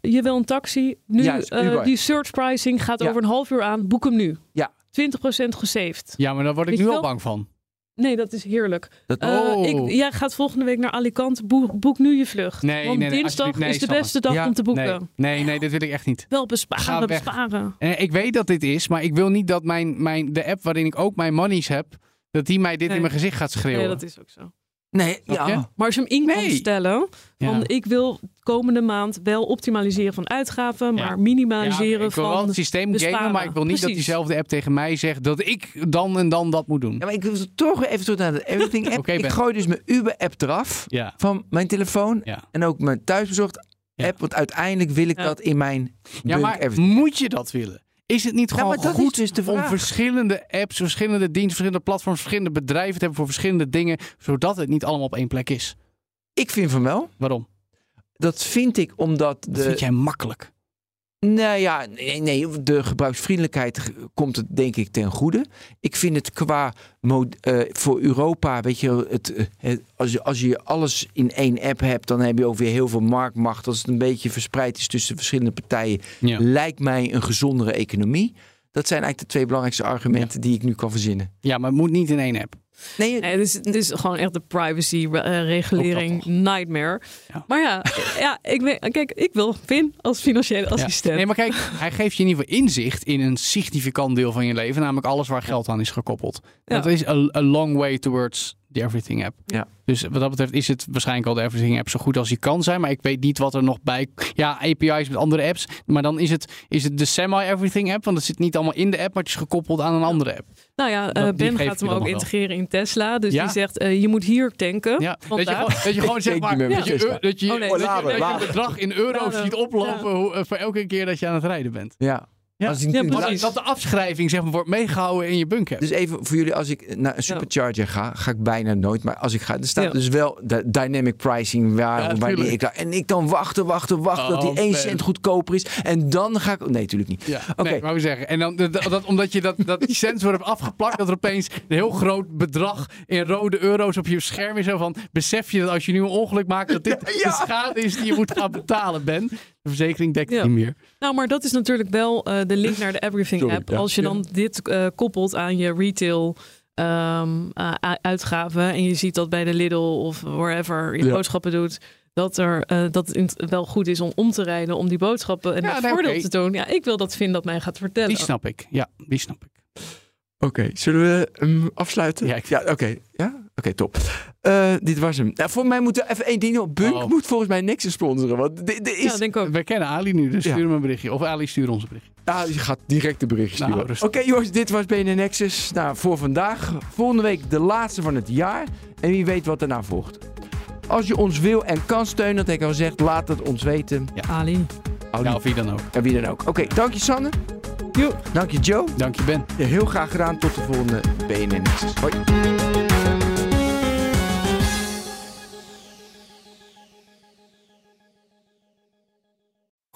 D: je wil een taxi. Nu,
C: Juist,
D: eh, die search pricing gaat
C: Ja.
D: over een half uur aan. Boek hem nu.
C: Ja.
D: 20% gesaved.
E: Ja, maar daar word ik
D: Weet
E: nu al
D: wel?
E: bang van.
D: Nee, dat is heerlijk.
C: Dat,
D: Eh,
E: Oh.
D: ik, jij gaat volgende week naar Alicante. Boek, boek nu je vlucht.
E: Nee,
D: Want
E: nee, nee,
D: dinsdag
E: nee,
D: is de beste dag
C: Ja,
D: om te boeken.
E: Nee, nee, nee, dit wil ik echt niet.
D: Wel
E: Ga
D: besparen,
E: weg.
D: besparen.
E: En ik weet dat dit is, maar ik wil niet dat mijn, mijn, de app waarin ik ook mijn monies heb, dat die mij dit
D: Nee.
E: in mijn gezicht gaat schreeuwen.
D: Nee, dat is ook zo.
C: Nee, ja.
D: Maar als je hem in kan
E: Nee.
D: stellen,
E: Ja.
D: van ik wil komende maand wel optimaliseren van uitgaven, maar
E: Ja.
D: minimaliseren
E: Ja, ik wil wel
D: van
E: het systeem
D: besparen.
E: gamen, maar ik wil niet dat diezelfde app tegen mij zegt dat ik dan en dan dat moet doen.
C: Ja, maar ik wil toch weer even terug naar de Everything app.
E: Oké,
C: ik gooi dus mijn Uber-app eraf
E: Ja,
C: van mijn telefoon
E: ja.
C: en ook mijn thuisbezorgd
E: Ja.
C: app. Want uiteindelijk wil ik
D: Ja.
C: dat in mijn
E: ja maar
C: Everything.
E: moet je dat willen? Is het niet
C: Ja,
E: gewoon
C: maar dat
E: goed
C: is dus de
E: om verschillende apps, verschillende diensten, verschillende platforms, verschillende bedrijven te hebben voor verschillende dingen, zodat het niet allemaal op één plek is?
C: Ik vind van wel.
E: Waarom?
C: Dat vind ik omdat de...
E: Dat vind jij makkelijk.
C: Nou ja, nee, nee, de gebruiksvriendelijkheid komt het denk ik ten goede. Ik vind het qua eh, voor Europa, weet je, het, eh, het- als, je, als je alles in één app hebt, dan heb je ook weer heel veel marktmacht. Als het een beetje verspreid is tussen verschillende partijen,
E: Ja.
C: lijkt mij een gezondere economie. Dat zijn eigenlijk de twee belangrijkste argumenten die ik nu kan verzinnen.
E: ja, maar het moet niet in één app.
C: Nee,
D: Nee, het, is, het is gewoon echt de privacy-regulering
E: dat
D: nightmare.
E: Ja.
D: Maar ja, ja ik weet, kijk, ik wil Vin als financiële assistent.
E: Nee, maar kijk, hij geeft je in ieder geval inzicht in een significant deel van je leven, namelijk alles waar geld aan is gekoppeld.
D: Ja.
E: Dat is a, a long way towards Everything app.
C: Ja.
E: Dus wat dat betreft is het waarschijnlijk al de Everything app zo goed als die kan zijn, maar ik weet niet wat er nog bij. Ja, API's met andere apps, maar dan is het, is het de semi-Everything app, want het zit niet allemaal in de app, maar het is gekoppeld aan een andere app.
D: Nou ja,
E: Dat-
D: eh, Ben gaat hem ook integreren in Tesla. Dus
E: Ja?
D: die zegt, eh, je moet hier tanken.
E: Ja, dat je, gewoon, dat je gewoon zeg maar, dat je, dat je,
D: Oh, nee.
E: dat je-
C: Later,
E: dat je
C: later.
E: bedrag in euro's ziet oplopen voor elke keer dat je aan het rijden bent.
C: ja.
E: Ja.
C: Als ik
D: Ja,
C: nu-
D: precies.
E: Dat, dat de afschrijving zeg maar, wordt meegehouden in je bunker.
C: Dus even voor jullie, als ik naar een supercharger ga, ga ik bijna nooit. Maar als ik ga, er staat
D: Ja.
C: dus wel de dynamic pricing waar, wanneer
E: tuurlijk.
C: ik ga. En ik dan wachten, wachten, wachten dat die
E: Oh,
C: 1
E: Ben.
C: cent goedkoper is. En dan ga ik. Nee, natuurlijk niet.
E: Ja,
C: Oké.
E: nee, maar we zeggen. En dan, dat, dat, omdat je dat, dat die sensor hebt afgeplakt, dat er opeens een heel groot bedrag in rode euro's op je scherm is. Zo van, besef je dat als je nu een ongeluk maakt, dat dit
C: Ja.
E: de schade is die je moet gaan betalen, Ben. De verzekering dekt het
D: Ja.
E: niet meer.
D: Nou, maar dat is natuurlijk wel eh, de link naar de Everything
C: Sorry,
D: app.
C: ja.
D: Als je dan dit eh, koppelt aan je retail ehm, eh, uitgaven en je ziet dat bij de Lidl of wherever je
C: Ja.
D: boodschappen doet, dat, er, eh, dat het wel goed is om om te rijden om die boodschappen en
E: Ja,
D: het
E: nee,
D: voordeel te doen. Ja, ik wil dat Vin dat mij gaat vertellen.
E: Die snap ik. Ja, die snap ik.
C: Oké, zullen we hem afsluiten?
E: Ja, ik-
C: ja oké. Ja? Oké, top. Eh, dit was hem. Nou, voor mij moeten even één ding doen. Bunk
E: Oh.
C: moet volgens mij niks sponsoren. Want is...
D: Ja, denk ook.
E: We kennen Ali nu, dus
C: Ja.
E: stuur hem een berichtje. Of Ali stuur ons een berichtje.
C: Ah, je gaat direct de bericht
E: Nou,
C: sturen. Oké jongens, dit was BNN Nexus. Nou, voor vandaag. Volgende week de laatste van het jaar. En wie weet wat erna volgt. Als je ons wil en kan steunen, dat heb ik al gezegd, laat het ons weten.
D: Ali.
C: Audi
E: Ja, of wie dan ook.
C: en wie dan ook. Oké, dank je Sanne.
D: Jo.
C: Dank je Joe.
E: Dank je, Ben.
C: Ja, heel graag gedaan. Tot de volgende BNN Nexus. Hoi.